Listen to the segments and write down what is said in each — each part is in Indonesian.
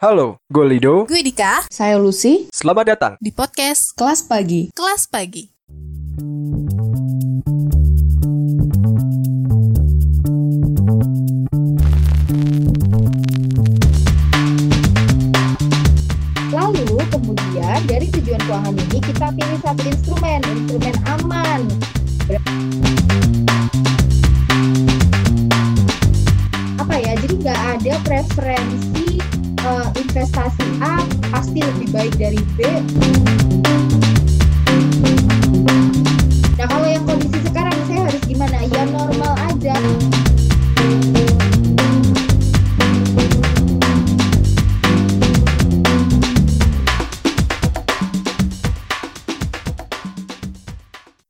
Halo, gue Lido. Gue Dika. Saya Lucy. Selamat datang di podcast Kelas Pagi. Kelas Pagi. Lalu kemudian dari tujuan keuangan ini kita pilih satu instrumen, instrumen aman. Apa ya? Jadi nggak ada preferensi uh, investasi A pasti lebih baik dari B. Nah kalau yang kondisi sekarang saya harus gimana? Ya normal aja.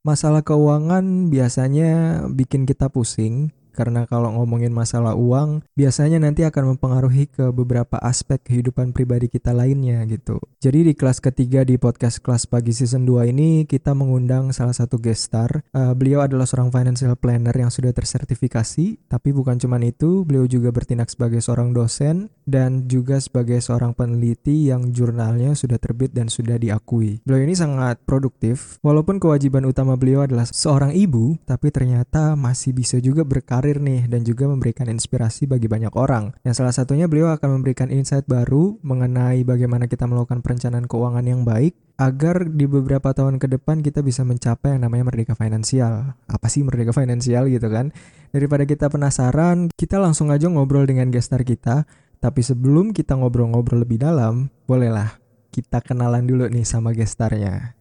Masalah keuangan biasanya bikin kita pusing karena kalau ngomongin masalah uang biasanya nanti akan mempengaruhi ke beberapa aspek kehidupan pribadi kita lainnya gitu. Jadi di kelas ketiga di podcast kelas pagi season 2 ini kita mengundang salah satu guest star. Uh, beliau adalah seorang financial planner yang sudah tersertifikasi, tapi bukan cuma itu, beliau juga bertindak sebagai seorang dosen dan juga sebagai seorang peneliti yang jurnalnya sudah terbit dan sudah diakui. Beliau ini sangat produktif, walaupun kewajiban utama beliau adalah seorang ibu, tapi ternyata masih bisa juga berkarir karir nih dan juga memberikan inspirasi bagi banyak orang. Yang salah satunya beliau akan memberikan insight baru mengenai bagaimana kita melakukan perencanaan keuangan yang baik agar di beberapa tahun ke depan kita bisa mencapai yang namanya merdeka finansial. Apa sih merdeka finansial gitu kan? Daripada kita penasaran, kita langsung aja ngobrol dengan gestar kita. Tapi sebelum kita ngobrol-ngobrol lebih dalam, bolehlah kita kenalan dulu nih sama gestarnya.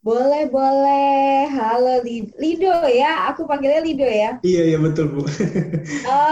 Boleh, boleh. Halo Lido ya, aku panggilnya Lido ya. Iya, iya betul Bu.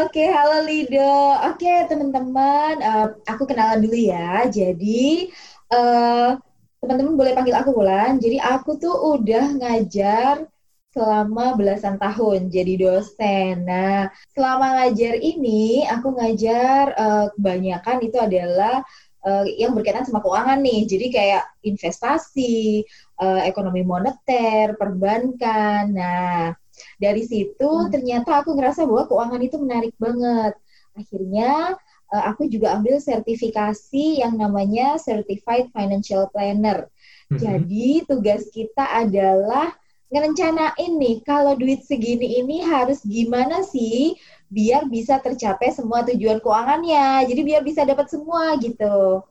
Oke, halo Lido. Oke teman-teman, uh, aku kenalan dulu ya. Jadi uh, teman-teman boleh panggil aku Bulan. Jadi aku tuh udah ngajar selama belasan tahun jadi dosen. Nah, selama ngajar ini aku ngajar uh, kebanyakan itu adalah uh, yang berkaitan sama keuangan nih. Jadi kayak investasi, uh, ekonomi moneter, perbankan. Nah, dari situ hmm. ternyata aku ngerasa bahwa keuangan itu menarik banget. Akhirnya uh, aku juga ambil sertifikasi yang namanya Certified Financial Planner. Hmm. Jadi tugas kita adalah ngerencanain nih kalau duit segini ini harus gimana sih biar bisa tercapai semua tujuan keuangannya. Jadi biar bisa dapat semua gitu.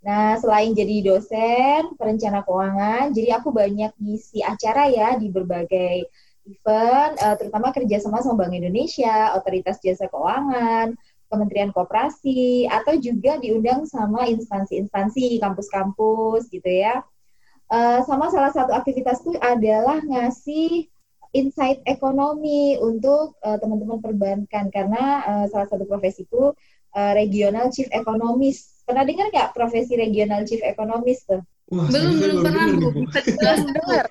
Nah, selain jadi dosen perencana keuangan, jadi aku banyak ngisi acara ya di berbagai event, uh, terutama kerjasama sama Bank Indonesia, Otoritas Jasa Keuangan, Kementerian Koperasi, atau juga diundang sama instansi-instansi, kampus-kampus gitu ya. Uh, sama salah satu aktivitas itu adalah ngasih insight ekonomi untuk uh, teman-teman perbankan karena uh, salah satu profesiku uh, regional chief economist Pernah dengar nggak profesi regional chief economist tuh? Wah, belum belum pernah bu. Belum dengar.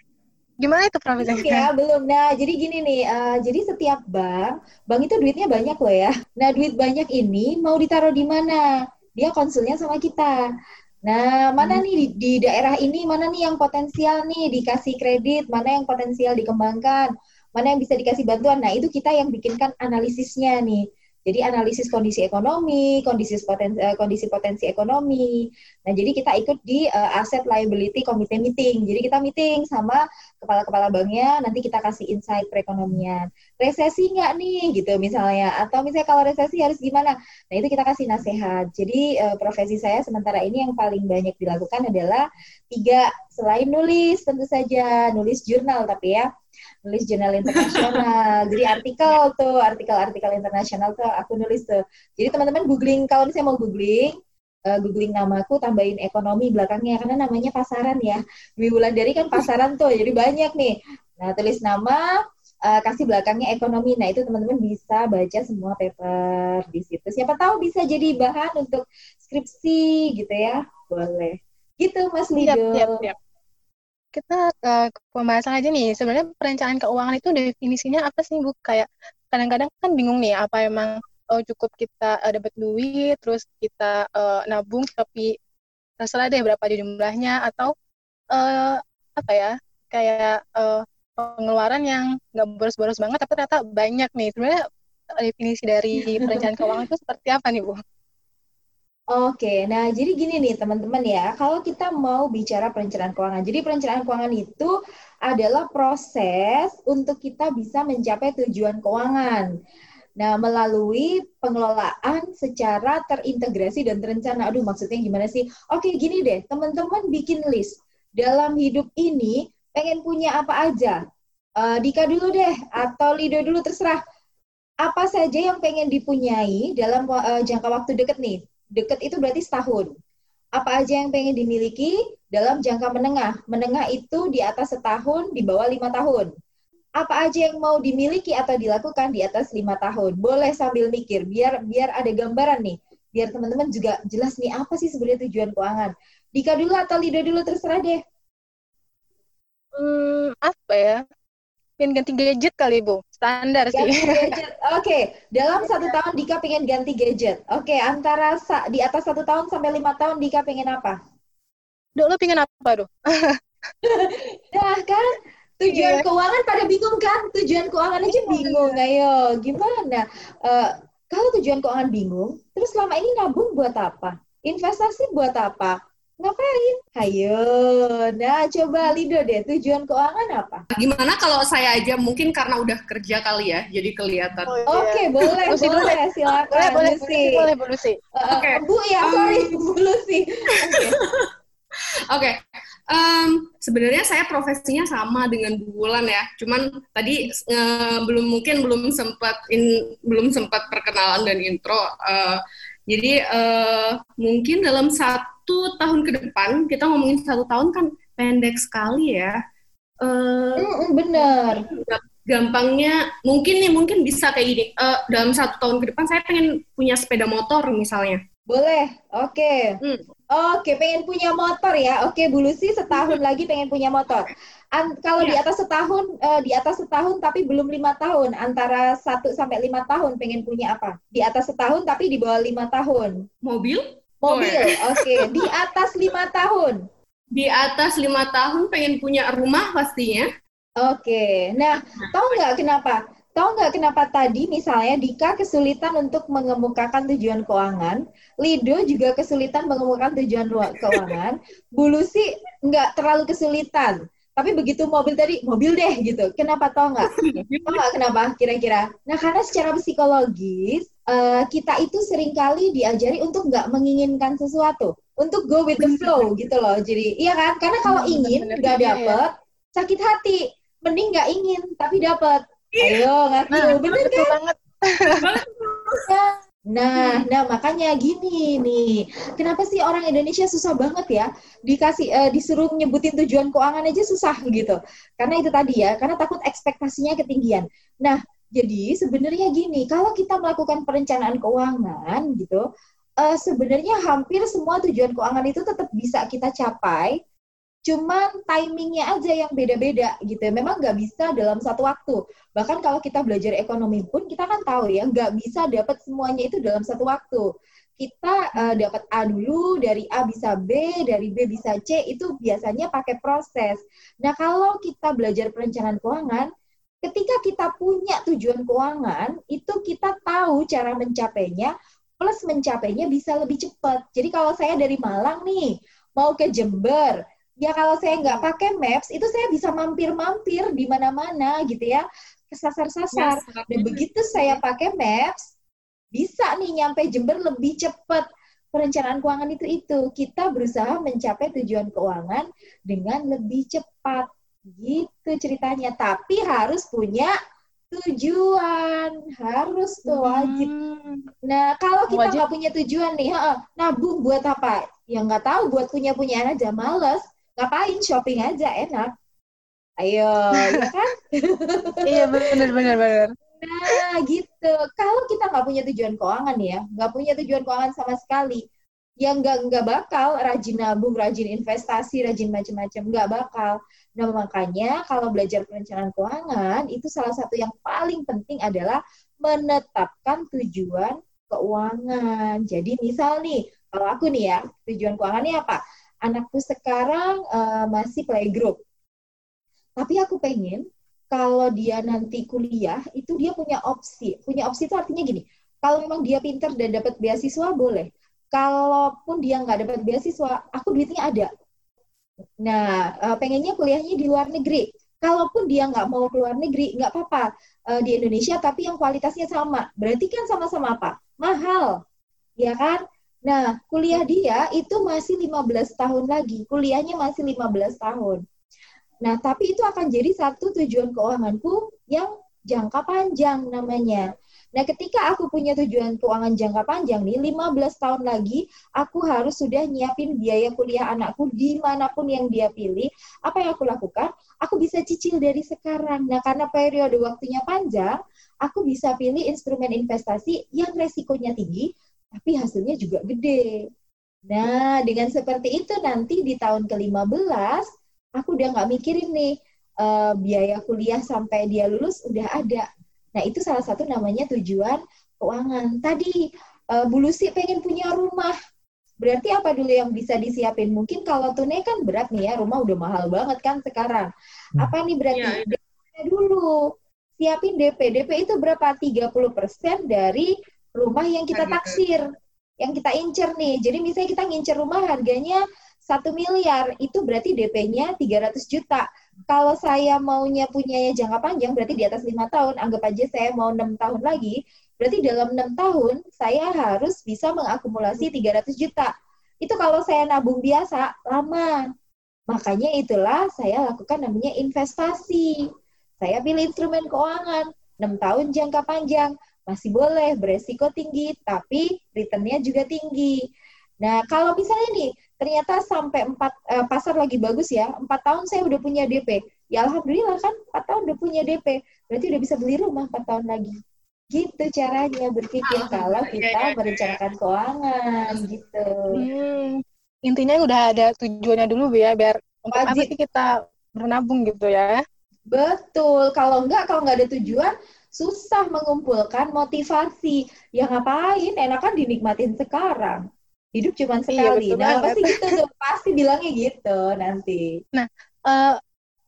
Gimana itu profesinya? Ya belum. Nah jadi gini nih, uh, jadi setiap bank, bank itu duitnya banyak loh ya. Nah duit banyak ini mau ditaruh di mana? Dia konsulnya sama kita. Nah, mana hmm. nih di, di daerah ini, mana nih yang potensial nih dikasih kredit, mana yang potensial dikembangkan, mana yang bisa dikasih bantuan. Nah, itu kita yang bikinkan analisisnya nih. Jadi analisis kondisi ekonomi, kondisi potensi, eh, kondisi potensi ekonomi. Nah, jadi kita ikut di uh, asset liability committee meeting. Jadi kita meeting sama kepala-kepala banknya, nanti kita kasih insight perekonomian. Resesi nggak nih, gitu misalnya. Atau misalnya kalau resesi harus gimana? Nah, itu kita kasih nasihat. Jadi uh, profesi saya sementara ini yang paling banyak dilakukan adalah tiga, selain nulis tentu saja, nulis jurnal tapi ya nulis jurnal internasional. Jadi artikel tuh, artikel-artikel internasional tuh aku nulis tuh. Jadi teman-teman googling kalau misalnya mau googling, uh, googling namaku tambahin ekonomi belakangnya karena namanya pasaran ya. Dwi dari kan pasaran tuh, jadi banyak nih. Nah, tulis nama, uh, kasih belakangnya ekonomi. Nah, itu teman-teman bisa baca semua paper di situ. Siapa tahu bisa jadi bahan untuk skripsi gitu ya. Boleh. Gitu Mas Lido. Siap, siap, siap kita uh, ke pembahasan aja nih. Sebenarnya perencanaan keuangan itu definisinya apa sih, Bu? Kayak kadang-kadang kan bingung nih, apa emang uh, cukup kita uh, dapat duit, terus kita uh, nabung, tapi terserah deh berapa jumlahnya, atau uh, apa ya, kayak uh, pengeluaran yang nggak boros-boros banget, tapi ternyata banyak nih. Sebenarnya definisi dari perencanaan keuangan itu seperti apa nih, Bu? Oke, nah jadi gini nih teman-teman ya, kalau kita mau bicara perencanaan keuangan, jadi perencanaan keuangan itu adalah proses untuk kita bisa mencapai tujuan keuangan. Nah, melalui pengelolaan secara terintegrasi dan terencana. Aduh, maksudnya gimana sih? Oke, gini deh, teman-teman bikin list. Dalam hidup ini, pengen punya apa aja? Uh, Dika dulu deh, atau Lido dulu, terserah. Apa saja yang pengen dipunyai dalam uh, jangka waktu deket nih? Deket itu berarti setahun. Apa aja yang pengen dimiliki dalam jangka menengah? Menengah itu di atas setahun, di bawah lima tahun. Apa aja yang mau dimiliki atau dilakukan di atas lima tahun? Boleh sambil mikir, biar biar ada gambaran nih. Biar teman-teman juga jelas nih apa sih sebenarnya tujuan keuangan. Dika dulu atau Lido dulu terserah deh. Hmm, apa ya? Pengen ganti gadget kali bu? Standar ganti sih gadget. Oke okay. dalam satu tahun Dika pengen ganti gadget. Oke okay. antara sa di atas satu tahun sampai lima tahun Dika pengen apa? Dok, lo pengen apa dong nah kan? Tujuan yeah. keuangan pada bingung kan? Tujuan keuangan aja bingung. Ayo gimana? Uh, kalau tujuan keuangan bingung terus selama ini nabung buat apa? Investasi buat apa Ngapain? Hayo. Nah, coba Lido deh, tujuan keuangan apa? Gimana kalau saya aja mungkin karena udah kerja kali ya, jadi kelihatan. Oh, iya. Oke, okay, boleh, Lucy, boleh, boleh. silakan. Boleh, boleh, Lucy. Boleh, Bu Lucy. Uh, Oke. Okay. Bu ya, sorry, um, Bu Lucy. Oke. Okay. okay. Um, sebenarnya saya profesinya sama dengan Bu Wulan ya, cuman tadi uh, belum mungkin belum sempat in, belum sempat perkenalan dan intro. Uh, jadi uh, mungkin dalam satu satu tahun ke depan kita ngomongin satu tahun kan pendek sekali ya. Uh, mm, bener. Gampangnya mungkin nih mungkin bisa kayak gini. Uh, dalam satu tahun ke depan saya pengen punya sepeda motor misalnya. Boleh, oke. Okay. Hmm. Oke, okay, pengen punya motor ya. Oke, okay, Bu Lucy setahun lagi pengen punya motor. An kalau ya. di atas setahun, uh, di atas setahun tapi belum lima tahun, antara satu sampai lima tahun pengen punya apa? Di atas setahun tapi di bawah lima tahun. Mobil? Mobil, oke. Okay. Di atas lima tahun. Di atas lima tahun pengen punya rumah pastinya. Oke. Okay. Nah, tahu nggak kenapa? Tahu nggak kenapa tadi misalnya Dika kesulitan untuk mengemukakan tujuan keuangan, Lido juga kesulitan mengemukakan tujuan keuangan, Bulu sih nggak terlalu kesulitan. Tapi begitu mobil tadi, mobil deh gitu. Kenapa tau nggak? Tau nggak kenapa kira-kira? Nah, karena secara psikologis, uh, kita itu sering kali diajari untuk nggak menginginkan sesuatu, untuk go with the flow gitu loh. Jadi iya kan? Karena kalau ingin nggak iya. dapet, sakit hati. Mending nggak ingin tapi dapet. Iya. Ayo ngaku, nah, bener kan? Banget. Ya. Nah, nah makanya gini nih, kenapa sih orang Indonesia susah banget ya? Dikasih uh, disuruh nyebutin tujuan keuangan aja susah gitu, karena itu tadi ya, karena takut ekspektasinya ketinggian. Nah, jadi sebenarnya gini, kalau kita melakukan perencanaan keuangan gitu, uh, sebenarnya hampir semua tujuan keuangan itu tetap bisa kita capai, cuman timingnya aja yang beda-beda gitu. Memang nggak bisa dalam satu waktu. Bahkan kalau kita belajar ekonomi pun kita kan tahu ya, nggak bisa dapat semuanya itu dalam satu waktu. Kita uh, dapat A dulu, dari A bisa B, dari B bisa C, itu biasanya pakai proses. Nah kalau kita belajar perencanaan keuangan, ketika kita punya tujuan keuangan, itu kita tahu cara mencapainya, plus mencapainya bisa lebih cepat. Jadi kalau saya dari Malang nih, mau ke Jember, ya kalau saya nggak pakai maps, itu saya bisa mampir-mampir di mana-mana gitu ya, kesasar-sasar. Yes, Dan begitu saya pakai maps, bisa nih nyampe Jember lebih cepat. Perencanaan keuangan itu itu kita berusaha mencapai tujuan keuangan dengan lebih cepat Gitu ceritanya. Tapi harus punya tujuan. Harus tuh wajib. Hmm. Nah, kalau kita nggak punya tujuan nih, nabung buat apa? Ya nggak tahu, buat punya-punyaan aja males. Ngapain shopping aja enak. Ayo, ya kan? iya, benar benar benar. Nah, gitu. Kalau kita nggak punya tujuan keuangan ya, nggak punya tujuan keuangan sama sekali, yang nggak nggak bakal rajin nabung, rajin investasi, rajin macam-macam, nggak bakal. Nah makanya kalau belajar perencanaan keuangan itu salah satu yang paling penting adalah menetapkan tujuan keuangan. Jadi misal nih, kalau aku nih ya tujuan keuangannya apa? Anakku sekarang uh, masih playgroup, tapi aku pengen kalau dia nanti kuliah itu dia punya opsi. Punya opsi itu artinya gini, kalau memang dia pinter dan dapat beasiswa boleh kalaupun dia nggak dapat beasiswa, aku duitnya ada. Nah, uh, pengennya kuliahnya di luar negeri. Kalaupun dia nggak mau keluar negeri, nggak apa-apa uh, di Indonesia, tapi yang kualitasnya sama. Berarti kan sama-sama apa? Mahal, ya kan? Nah, kuliah dia itu masih 15 tahun lagi. Kuliahnya masih 15 tahun. Nah, tapi itu akan jadi satu tujuan keuanganku yang jangka panjang namanya. Nah, ketika aku punya tujuan keuangan jangka panjang nih, 15 tahun lagi, aku harus sudah nyiapin biaya kuliah anakku di mana pun yang dia pilih. Apa yang aku lakukan? Aku bisa cicil dari sekarang. Nah, karena periode waktunya panjang, aku bisa pilih instrumen investasi yang resikonya tinggi, tapi hasilnya juga gede. Nah, dengan seperti itu nanti di tahun ke-15, aku udah nggak mikirin nih, uh, biaya kuliah sampai dia lulus udah ada Nah, itu salah satu namanya tujuan keuangan. Tadi uh, Bu Lucy pengen punya rumah. Berarti apa dulu yang bisa disiapin? Mungkin kalau tunai kan berat nih ya, rumah udah mahal banget kan sekarang. Hmm. Apa nih berarti? Ya, DP dulu. Siapin DP. DP itu berapa? 30% dari rumah yang kita taksir. Yang kita incer nih. Jadi misalnya kita ngincer rumah harganya satu miliar, itu berarti DP-nya 300 juta. Kalau saya maunya punya jangka panjang berarti di atas lima tahun anggap aja saya mau enam tahun lagi berarti dalam enam tahun saya harus bisa mengakumulasi 300 juta. Itu kalau saya nabung biasa lama. Makanya itulah saya lakukan namanya investasi. Saya pilih instrumen keuangan enam tahun jangka panjang masih boleh beresiko tinggi tapi returnnya juga tinggi. Nah kalau misalnya nih ternyata sampai empat eh, pasar lagi bagus ya empat tahun saya udah punya DP ya alhamdulillah kan empat tahun udah punya DP berarti udah bisa beli rumah empat tahun lagi. Gitu caranya berpikir kalau iya, kita iya, iya, merencanakan keuangan gitu. Hmm, intinya udah ada tujuannya dulu ya biar untuk apa sih kita menabung gitu ya? Betul kalau enggak kalau nggak ada tujuan susah mengumpulkan motivasi yang ngapain enakan dinikmatin sekarang hidup cuma iya, sekali. Iya, nah, pasti gitu tuh, pasti bilangnya gitu nanti. Nah, uh,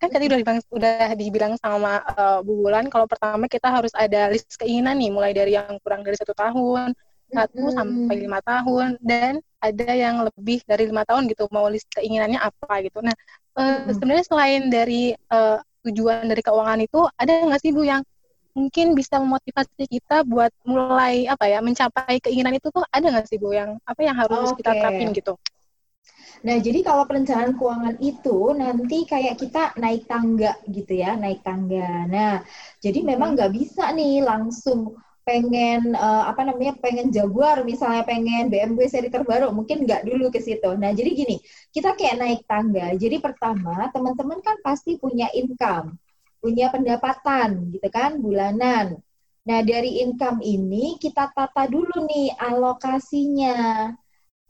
kan tadi udah dibilang, udah dibilang sama uh, Bu Bulan kalau pertama kita harus ada list keinginan nih, mulai dari yang kurang dari satu tahun, satu hmm. sampai lima tahun, dan ada yang lebih dari lima tahun gitu, mau list keinginannya apa gitu. Nah, uh, hmm. sebenarnya selain dari uh, tujuan dari keuangan itu, ada nggak sih Bu yang mungkin bisa memotivasi kita buat mulai apa ya mencapai keinginan itu tuh ada nggak sih Bu yang apa yang harus okay. kita terapin gitu? Nah, jadi kalau perencanaan keuangan itu nanti kayak kita naik tangga gitu ya, naik tangga. Nah, jadi memang nggak bisa nih langsung pengen uh, apa namanya pengen Jaguar misalnya pengen BMW seri terbaru mungkin nggak dulu ke situ. Nah jadi gini kita kayak naik tangga. Jadi pertama teman-teman kan pasti punya income punya pendapatan gitu kan bulanan. Nah, dari income ini kita tata dulu nih alokasinya.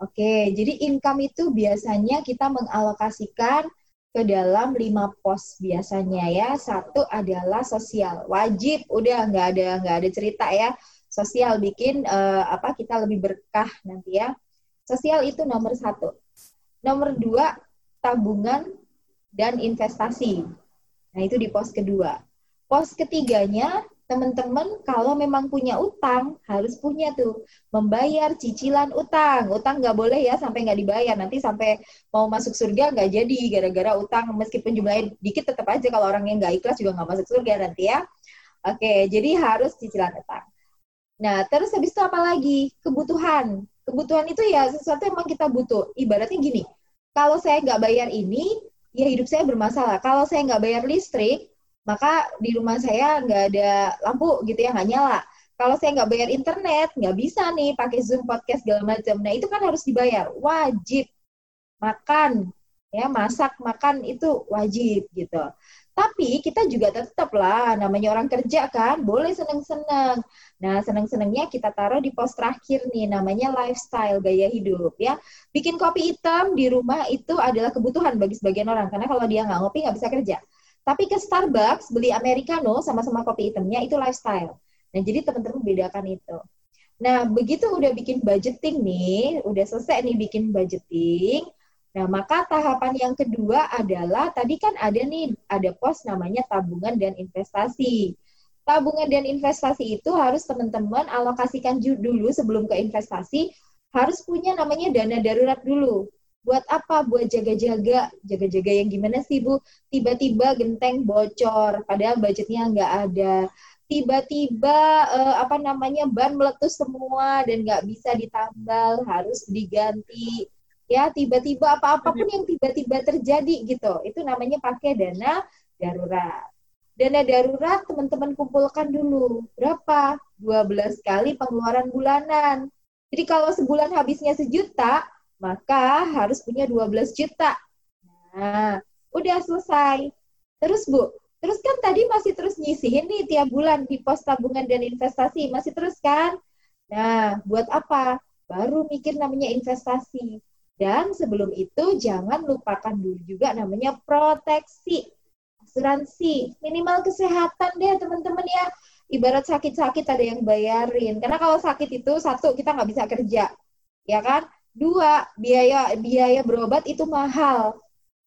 Oke, jadi income itu biasanya kita mengalokasikan ke dalam lima pos biasanya ya. Satu adalah sosial, wajib, udah nggak ada nggak ada cerita ya. Sosial bikin uh, apa kita lebih berkah nanti ya. Sosial itu nomor satu. Nomor dua tabungan dan investasi. Nah, itu di pos kedua. Pos ketiganya, teman-teman kalau memang punya utang, harus punya tuh membayar cicilan utang. Utang nggak boleh ya sampai nggak dibayar. Nanti sampai mau masuk surga nggak jadi gara-gara utang. Meskipun jumlahnya dikit tetap aja kalau orang yang nggak ikhlas juga nggak masuk surga nanti ya. Oke, jadi harus cicilan utang. Nah, terus habis itu apa lagi? Kebutuhan. Kebutuhan itu ya sesuatu yang memang kita butuh. Ibaratnya gini, kalau saya nggak bayar ini, ya hidup saya bermasalah. Kalau saya nggak bayar listrik, maka di rumah saya nggak ada lampu gitu ya, nggak nyala. Kalau saya nggak bayar internet, nggak bisa nih pakai Zoom, podcast, segala macam. Nah, itu kan harus dibayar. Wajib. Makan, ya masak, makan itu wajib gitu. Tapi kita juga tetap lah, namanya orang kerja kan, boleh seneng-seneng. Nah, seneng-senengnya kita taruh di pos terakhir nih, namanya lifestyle, gaya hidup ya. Bikin kopi hitam di rumah itu adalah kebutuhan bagi sebagian orang, karena kalau dia nggak ngopi nggak bisa kerja. Tapi ke Starbucks, beli Americano sama-sama kopi hitamnya itu lifestyle. Nah, jadi teman-teman bedakan itu. Nah, begitu udah bikin budgeting nih, udah selesai nih bikin budgeting, Nah, maka tahapan yang kedua adalah tadi kan ada nih ada pos namanya tabungan dan investasi. Tabungan dan investasi itu harus teman-teman alokasikan dulu sebelum ke investasi harus punya namanya dana darurat dulu. Buat apa? Buat jaga-jaga. Jaga-jaga yang gimana sih, Bu? Tiba-tiba genteng bocor, padahal budgetnya nggak ada. Tiba-tiba uh, apa namanya ban meletus semua dan nggak bisa ditambal, harus diganti. Ya, tiba-tiba apa-apa pun yang tiba-tiba terjadi gitu. Itu namanya pakai dana darurat. Dana darurat teman-teman kumpulkan dulu. Berapa? 12 kali pengeluaran bulanan. Jadi kalau sebulan habisnya sejuta, maka harus punya 12 juta. Nah, udah selesai. Terus Bu, terus kan tadi masih terus nyisihin nih tiap bulan di pos tabungan dan investasi, masih terus kan? Nah, buat apa? Baru mikir namanya investasi. Dan sebelum itu jangan lupakan dulu juga namanya proteksi. Asuransi, minimal kesehatan deh teman-teman ya. Ibarat sakit-sakit ada yang bayarin. Karena kalau sakit itu satu kita nggak bisa kerja, ya kan? Dua, biaya biaya berobat itu mahal.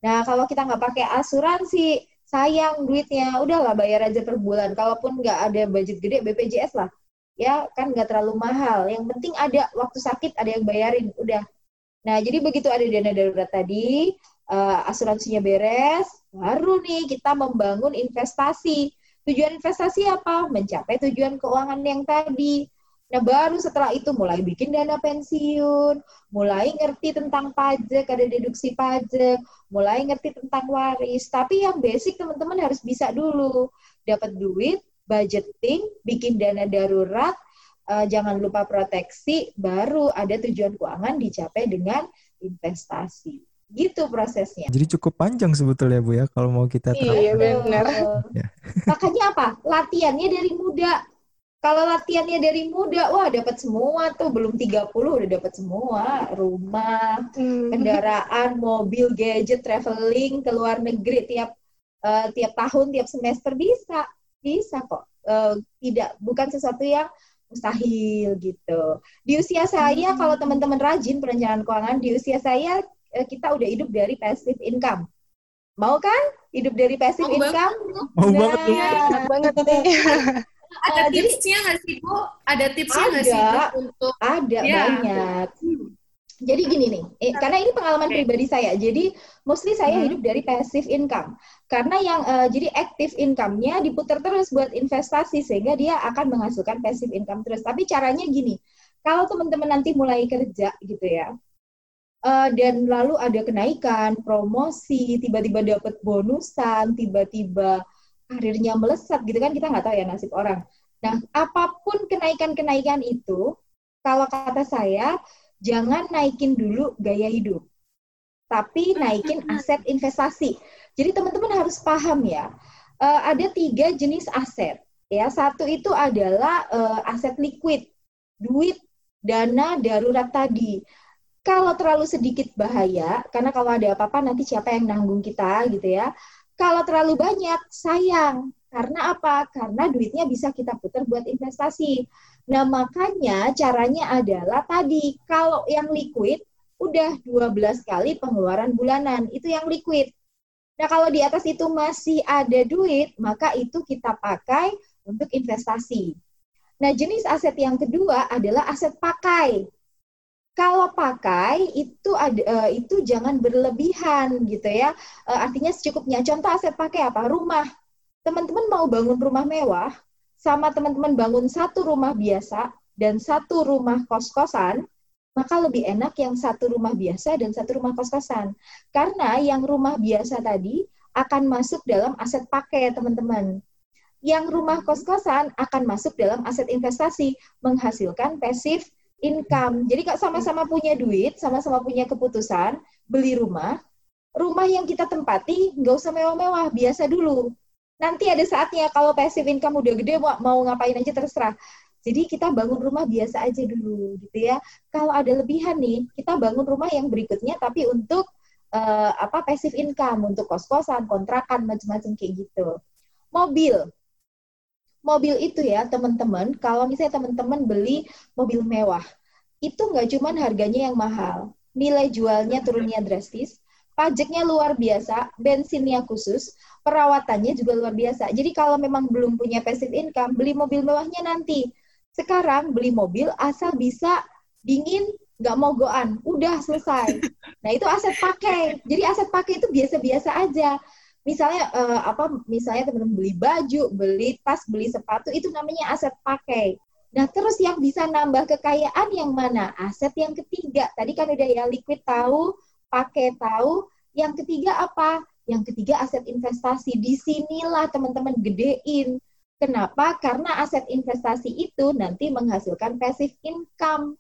Nah, kalau kita nggak pakai asuransi, sayang duitnya. Udahlah bayar aja per bulan. Kalaupun nggak ada budget gede, BPJS lah. Ya, kan nggak terlalu mahal. Yang penting ada waktu sakit, ada yang bayarin. Udah. Nah, jadi begitu ada dana darurat tadi, uh, asuransinya beres, baru nih kita membangun investasi. Tujuan investasi apa? Mencapai tujuan keuangan yang tadi. Nah, baru setelah itu mulai bikin dana pensiun, mulai ngerti tentang pajak, ada deduksi pajak, mulai ngerti tentang waris. Tapi yang basic teman-teman harus bisa dulu. Dapat duit, budgeting, bikin dana darurat, uh, jangan lupa proteksi, baru ada tujuan keuangan dicapai dengan investasi. Gitu prosesnya. Jadi cukup panjang sebetulnya Bu ya kalau mau kita terapkan. Iya benar. Ya. Makanya apa? Latihannya dari muda kalau latihannya dari muda, wah dapat semua tuh, belum 30 udah dapat semua. Rumah, hmm. kendaraan, mobil, gadget, traveling ke luar negeri tiap uh, tiap tahun, tiap semester bisa. Bisa kok. Uh, tidak bukan sesuatu yang mustahil gitu. Di usia saya hmm. kalau teman-teman rajin perencanaan keuangan, di usia saya uh, kita udah hidup dari passive income. Mau kan hidup dari passive Mau income? Banget. Mau nah, banget. Ya. banget nih. ada tipsnya nggak sih bu? Ada tipsnya nggak sih bu untuk? Ada ya. banyak. Hmm. Jadi gini nih, eh, karena ini pengalaman okay. pribadi saya. Jadi mostly saya hmm. hidup dari passive income. Karena yang uh, jadi active income-nya diputar terus buat investasi sehingga dia akan menghasilkan passive income terus. Tapi caranya gini, kalau teman-teman nanti mulai kerja gitu ya, uh, dan lalu ada kenaikan, promosi, tiba-tiba dapat bonusan, tiba-tiba karirnya melesat gitu kan kita nggak tahu ya nasib orang. Nah, apa pun kenaikan-kenaikan itu, kalau kata saya, jangan naikin dulu gaya hidup, tapi naikin aset investasi. Jadi teman-teman harus paham ya, uh, ada tiga jenis aset. Ya, satu itu adalah uh, aset liquid, duit, dana darurat tadi. Kalau terlalu sedikit bahaya, karena kalau ada apa-apa nanti siapa yang nanggung kita gitu ya. Kalau terlalu banyak, sayang. Karena apa? Karena duitnya bisa kita putar buat investasi. Nah, makanya caranya adalah tadi, kalau yang liquid, udah 12 kali pengeluaran bulanan. Itu yang liquid. Nah, kalau di atas itu masih ada duit, maka itu kita pakai untuk investasi. Nah, jenis aset yang kedua adalah aset pakai kalau pakai itu ada uh, itu jangan berlebihan gitu ya. Uh, artinya secukupnya. Contoh aset pakai apa? Rumah. Teman-teman mau bangun rumah mewah sama teman-teman bangun satu rumah biasa dan satu rumah kos-kosan, maka lebih enak yang satu rumah biasa dan satu rumah kos-kosan. Karena yang rumah biasa tadi akan masuk dalam aset pakai, teman-teman. Yang rumah kos-kosan akan masuk dalam aset investasi, menghasilkan passive income. Jadi kak sama-sama punya duit, sama-sama punya keputusan beli rumah. Rumah yang kita tempati nggak usah mewah-mewah, biasa dulu. Nanti ada saatnya kalau passive income udah gede mau, mau ngapain aja terserah. Jadi kita bangun rumah biasa aja dulu gitu ya. Kalau ada lebihan nih, kita bangun rumah yang berikutnya tapi untuk uh, apa passive income, untuk kos-kosan, kontrakan macam-macam kayak gitu. Mobil, mobil itu ya teman-teman, kalau misalnya teman-teman beli mobil mewah, itu nggak cuma harganya yang mahal, nilai jualnya turunnya drastis, pajaknya luar biasa, bensinnya khusus, perawatannya juga luar biasa. Jadi kalau memang belum punya passive income, beli mobil mewahnya nanti. Sekarang beli mobil asal bisa dingin, nggak mogoan, udah selesai. Nah itu aset pakai. Jadi aset pakai itu biasa-biasa aja. Misalnya uh, apa? Misalnya teman-teman beli baju, beli tas, beli sepatu itu namanya aset pakai. Nah terus yang bisa nambah kekayaan yang mana? Aset yang ketiga. Tadi kan udah ya liquid tahu, pakai tahu. Yang ketiga apa? Yang ketiga aset investasi. Di sinilah teman-teman gedein Kenapa? Karena aset investasi itu nanti menghasilkan passive income.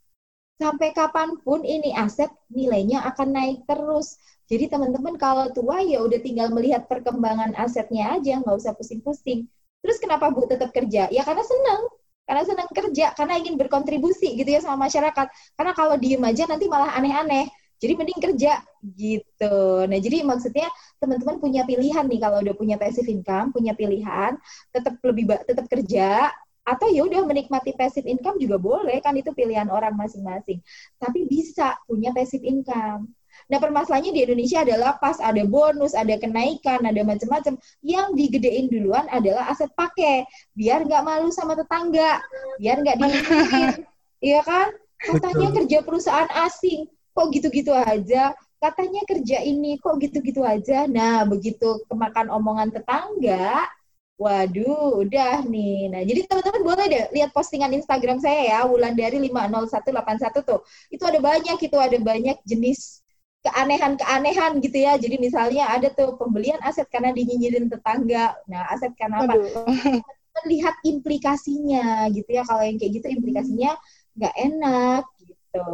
Sampai kapan pun ini aset nilainya akan naik terus. Jadi teman-teman kalau tua ya udah tinggal melihat perkembangan asetnya aja, nggak usah pusing-pusing. Terus kenapa Bu tetap kerja? Ya karena senang. Karena senang kerja, karena ingin berkontribusi gitu ya sama masyarakat. Karena kalau diem aja nanti malah aneh-aneh jadi mending kerja gitu. Nah, jadi maksudnya teman-teman punya pilihan nih kalau udah punya passive income, punya pilihan, tetap lebih tetap kerja atau ya udah menikmati passive income juga boleh kan itu pilihan orang masing-masing. Tapi bisa punya passive income. Nah, permasalahannya di Indonesia adalah pas ada bonus, ada kenaikan, ada macam-macam. Yang digedein duluan adalah aset pakai, biar nggak malu sama tetangga, biar nggak diingetin. Iya kan? Katanya Betul. kerja perusahaan asing kok gitu-gitu aja katanya kerja ini kok gitu-gitu aja nah begitu kemakan omongan tetangga Waduh, udah nih. Nah, jadi teman-teman boleh deh lihat postingan Instagram saya ya, Wulan dari 50181 tuh. Itu ada banyak, itu ada banyak jenis keanehan-keanehan gitu ya. Jadi misalnya ada tuh pembelian aset karena dinyinyirin tetangga. Nah, aset karena apa? Melihat implikasinya gitu ya. Kalau yang kayak gitu implikasinya nggak enak gitu.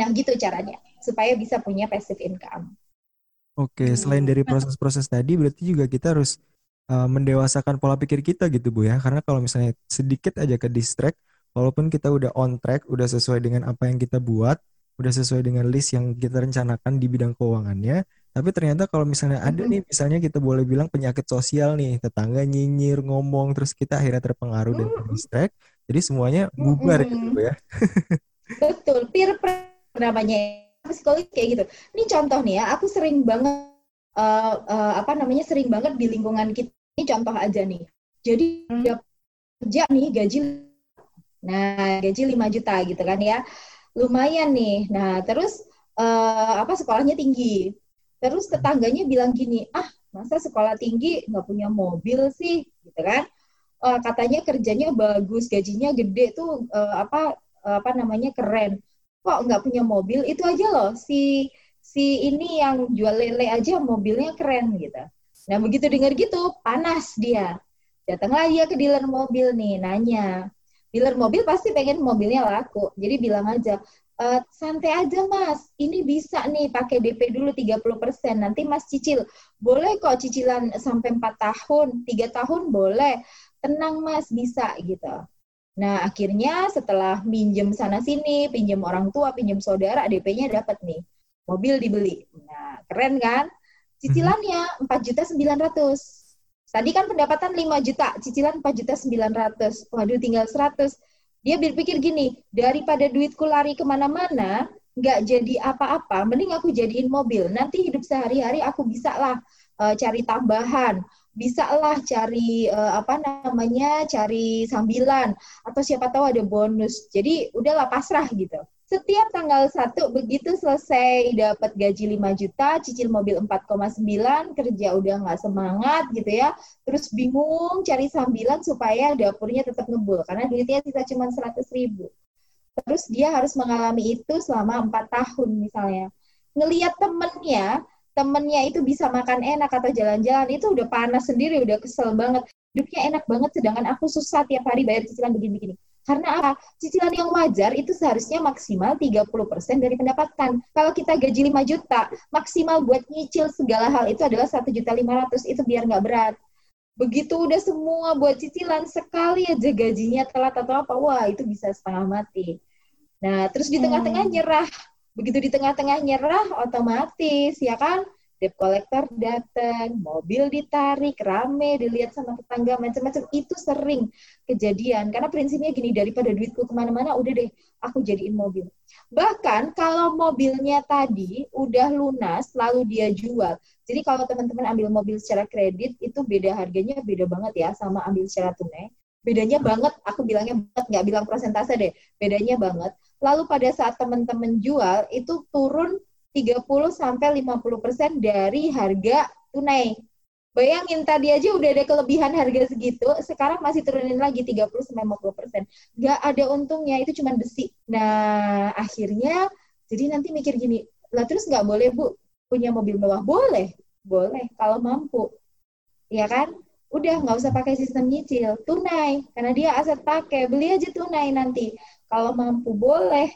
Nah, gitu caranya supaya bisa punya passive income. Oke, selain dari proses-proses tadi berarti juga kita harus uh, mendewasakan pola pikir kita gitu Bu ya. Karena kalau misalnya sedikit aja ke distract, walaupun kita udah on track, udah sesuai dengan apa yang kita buat, udah sesuai dengan list yang kita rencanakan di bidang keuangannya, tapi ternyata kalau misalnya ada nih, misalnya kita boleh bilang penyakit sosial nih, tetangga nyinyir, ngomong, terus kita akhirnya terpengaruh dan distract, jadi semuanya bubar gitu ya. Betul, peer pressure namanya psikologi kayak gitu. Ini contoh nih ya, aku sering banget uh, uh, apa namanya sering banget di lingkungan kita. Ini contoh aja nih. Jadi hmm. kerja nih gaji nah gaji 5 juta gitu kan ya. Lumayan nih. Nah, terus uh, apa sekolahnya tinggi. Terus tetangganya bilang gini, "Ah, masa sekolah tinggi nggak punya mobil sih?" gitu kan. Uh, katanya kerjanya bagus, gajinya gede tuh uh, apa uh, apa namanya keren kok nggak punya mobil itu aja loh. Si si ini yang jual lele aja mobilnya keren gitu. Nah begitu dengar gitu panas dia. Datanglah dia ke dealer mobil nih nanya. Dealer mobil pasti pengen mobilnya laku. Jadi bilang aja e, santai aja mas. Ini bisa nih pakai DP dulu 30% nanti mas cicil. Boleh kok cicilan sampai 4 tahun. 3 tahun boleh. Tenang mas. Bisa gitu Nah, akhirnya setelah minjem sana-sini, pinjem orang tua, pinjem saudara, DP-nya dapat nih. Mobil dibeli. Nah, keren kan? Cicilannya 4 juta 900. Tadi kan pendapatan 5 juta, cicilan 4 juta 900. Waduh, tinggal 100. Dia berpikir gini, daripada duitku lari ke mana-mana, nggak jadi apa-apa, mending aku jadiin mobil. Nanti hidup sehari-hari aku bisa lah uh, cari tambahan bisa lah cari uh, apa namanya cari sambilan atau siapa tahu ada bonus jadi udahlah pasrah gitu setiap tanggal satu begitu selesai dapat gaji 5 juta, cicil mobil 4,9, kerja udah nggak semangat gitu ya. Terus bingung cari sambilan supaya dapurnya tetap ngebul karena duitnya sisa cuma 100 ribu. Terus dia harus mengalami itu selama empat tahun misalnya. Ngeliat temennya temennya itu bisa makan enak atau jalan-jalan itu udah panas sendiri, udah kesel banget. Hidupnya enak banget, sedangkan aku susah tiap hari bayar cicilan begini-begini. Karena apa? Cicilan yang wajar itu seharusnya maksimal 30% dari pendapatan. Kalau kita gaji 5 juta, maksimal buat nyicil segala hal itu adalah 1 juta 500, itu biar nggak berat. Begitu udah semua buat cicilan, sekali aja gajinya telat atau apa, wah itu bisa setengah mati. Nah, terus di tengah-tengah hmm. nyerah, Begitu di tengah-tengah nyerah, otomatis ya kan, debt collector datang, mobil ditarik, rame, dilihat sama tetangga, macam-macam. Itu sering kejadian. Karena prinsipnya gini, daripada duitku ke mana-mana, udah deh, aku jadiin mobil. Bahkan kalau mobilnya tadi udah lunas, lalu dia jual. Jadi kalau teman-teman ambil mobil secara kredit, itu beda harganya, beda banget ya sama ambil secara tunai. Bedanya banget, aku bilangnya banget, nggak bilang prosentase deh, bedanya banget lalu pada saat teman-teman jual itu turun 30 sampai 50% dari harga tunai. Bayangin tadi aja udah ada kelebihan harga segitu, sekarang masih turunin lagi 30 sampai 50 persen. Gak ada untungnya, itu cuma besi. Nah, akhirnya jadi nanti mikir gini, lah terus nggak boleh bu punya mobil mewah? Boleh, boleh kalau mampu. Ya kan? Udah nggak usah pakai sistem nyicil, tunai. Karena dia aset pakai, beli aja tunai nanti. Kalau mampu boleh.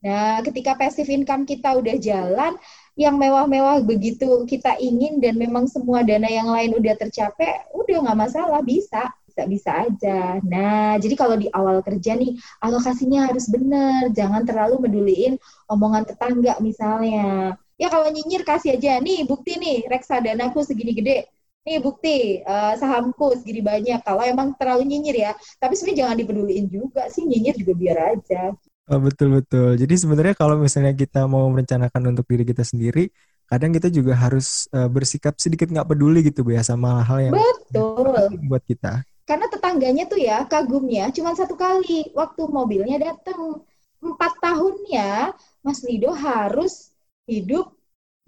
Nah, ketika passive income kita udah jalan, yang mewah-mewah begitu kita ingin dan memang semua dana yang lain udah tercapai, udah nggak masalah, bisa bisa-bisa aja. Nah, jadi kalau di awal kerja nih, alokasinya harus benar, jangan terlalu meduliin omongan tetangga misalnya. Ya kalau nyinyir kasih aja, nih bukti nih, reksadanaku segini gede, nih bukti uh, sahamku segini banyak. Kalau emang terlalu nyinyir ya, tapi sebenarnya jangan dipeduliin juga sih, nyinyir juga biar aja. Oh, betul betul. Jadi sebenarnya kalau misalnya kita mau merencanakan untuk diri kita sendiri, kadang kita juga harus uh, bersikap sedikit nggak peduli gitu ya sama hal yang betul buat kita. Karena tetangganya tuh ya kagumnya cuma satu kali waktu mobilnya datang empat tahunnya Mas Lido harus hidup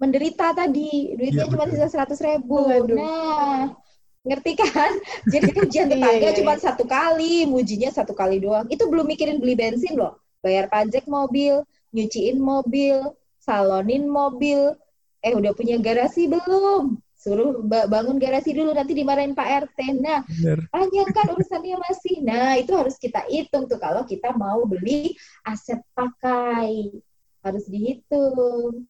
menderita tadi duitnya ya, cuma sisa seratus ribu. Waduh. Nah ngerti kan? Jadi ujian iya, tetangga iya, cuma iya. satu kali, mujinya satu kali doang. Itu belum mikirin beli bensin loh bayar pajak mobil, nyuciin mobil, salonin mobil. Eh udah punya garasi belum? Suruh bangun garasi dulu nanti dimarahin Pak RT. Nah, panjang kan urusannya masih. Nah, itu harus kita hitung tuh kalau kita mau beli aset pakai. Harus dihitung.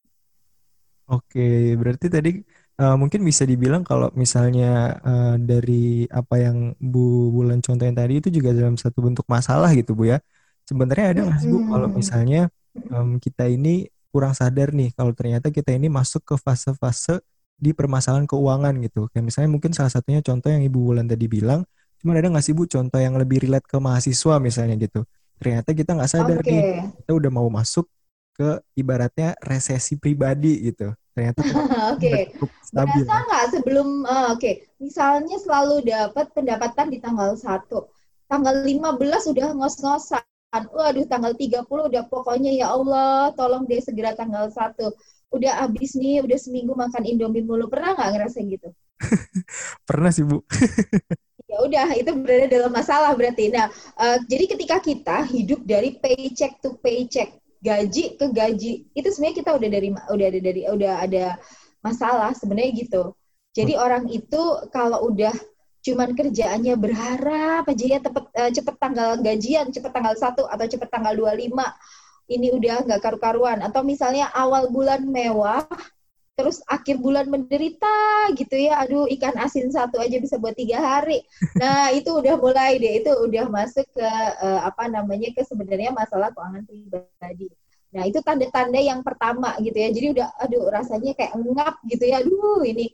Oke, berarti tadi uh, mungkin bisa dibilang kalau misalnya uh, dari apa yang Bu Bulan contohin tadi itu juga dalam satu bentuk masalah gitu Bu ya. Sebenarnya ada nggak sih bu kalau misalnya um, kita ini kurang sadar nih kalau ternyata kita ini masuk ke fase-fase di permasalahan keuangan gitu. Kayak misalnya mungkin salah satunya contoh yang ibu Wulan tadi bilang cuma ada nggak sih bu contoh yang lebih relate ke mahasiswa misalnya gitu? Ternyata kita nggak sadar okay. nih kita udah mau masuk ke ibaratnya resesi pribadi gitu. Ternyata oke. okay. berasa nggak sebelum uh, oke okay. misalnya selalu dapat pendapatan di tanggal satu tanggal 15 udah ngos-ngosan waduh tanggal 30 udah pokoknya ya Allah tolong deh segera tanggal 1 udah abis nih udah seminggu makan indomie mulu. Pernah nggak ngerasain gitu? Pernah sih bu. Ya udah itu berada dalam masalah berarti. Nah uh, jadi ketika kita hidup dari paycheck to paycheck gaji ke gaji itu sebenarnya kita udah dari udah ada dari udah ada masalah sebenarnya gitu jadi orang itu kalau udah cuman kerjaannya berharap aja ya cepet, uh, cepet tanggal gajian, cepet tanggal 1 atau cepet tanggal 25. Ini udah nggak karu-karuan. Atau misalnya awal bulan mewah, terus akhir bulan menderita gitu ya. Aduh, ikan asin satu aja bisa buat tiga hari. Nah, itu udah mulai deh. Itu udah masuk ke uh, apa namanya ke sebenarnya masalah keuangan pribadi. Nah, itu tanda-tanda yang pertama gitu ya. Jadi udah aduh rasanya kayak ngap gitu ya. Aduh, ini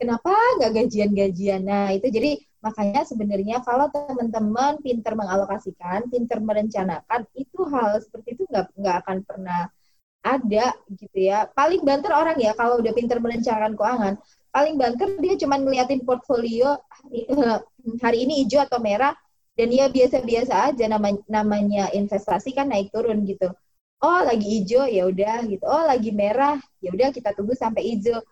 kenapa nggak gajian-gajian? Nah, itu jadi makanya sebenarnya kalau teman-teman pinter mengalokasikan, pinter merencanakan, itu hal seperti itu nggak nggak akan pernah ada gitu ya. Paling banter orang ya kalau udah pinter merencanakan keuangan, paling banter dia cuma ngeliatin portfolio eh, hari ini hijau atau merah dan dia biasa-biasa aja namanya, namanya investasi kan naik turun gitu. Oh lagi hijau ya udah gitu. Oh lagi merah ya udah kita tunggu sampai hijau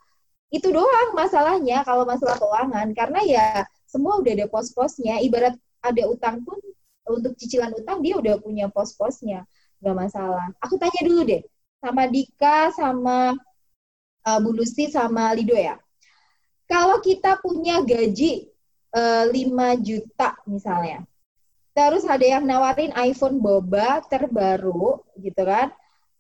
itu doang masalahnya kalau masalah keuangan karena ya semua udah ada pos-posnya ibarat ada utang pun untuk cicilan utang dia udah punya pos-posnya nggak masalah aku tanya dulu deh sama Dika sama uh, Bu Lucy sama Lido ya kalau kita punya gaji uh, eh, 5 juta misalnya terus ada yang nawarin iPhone boba terbaru gitu kan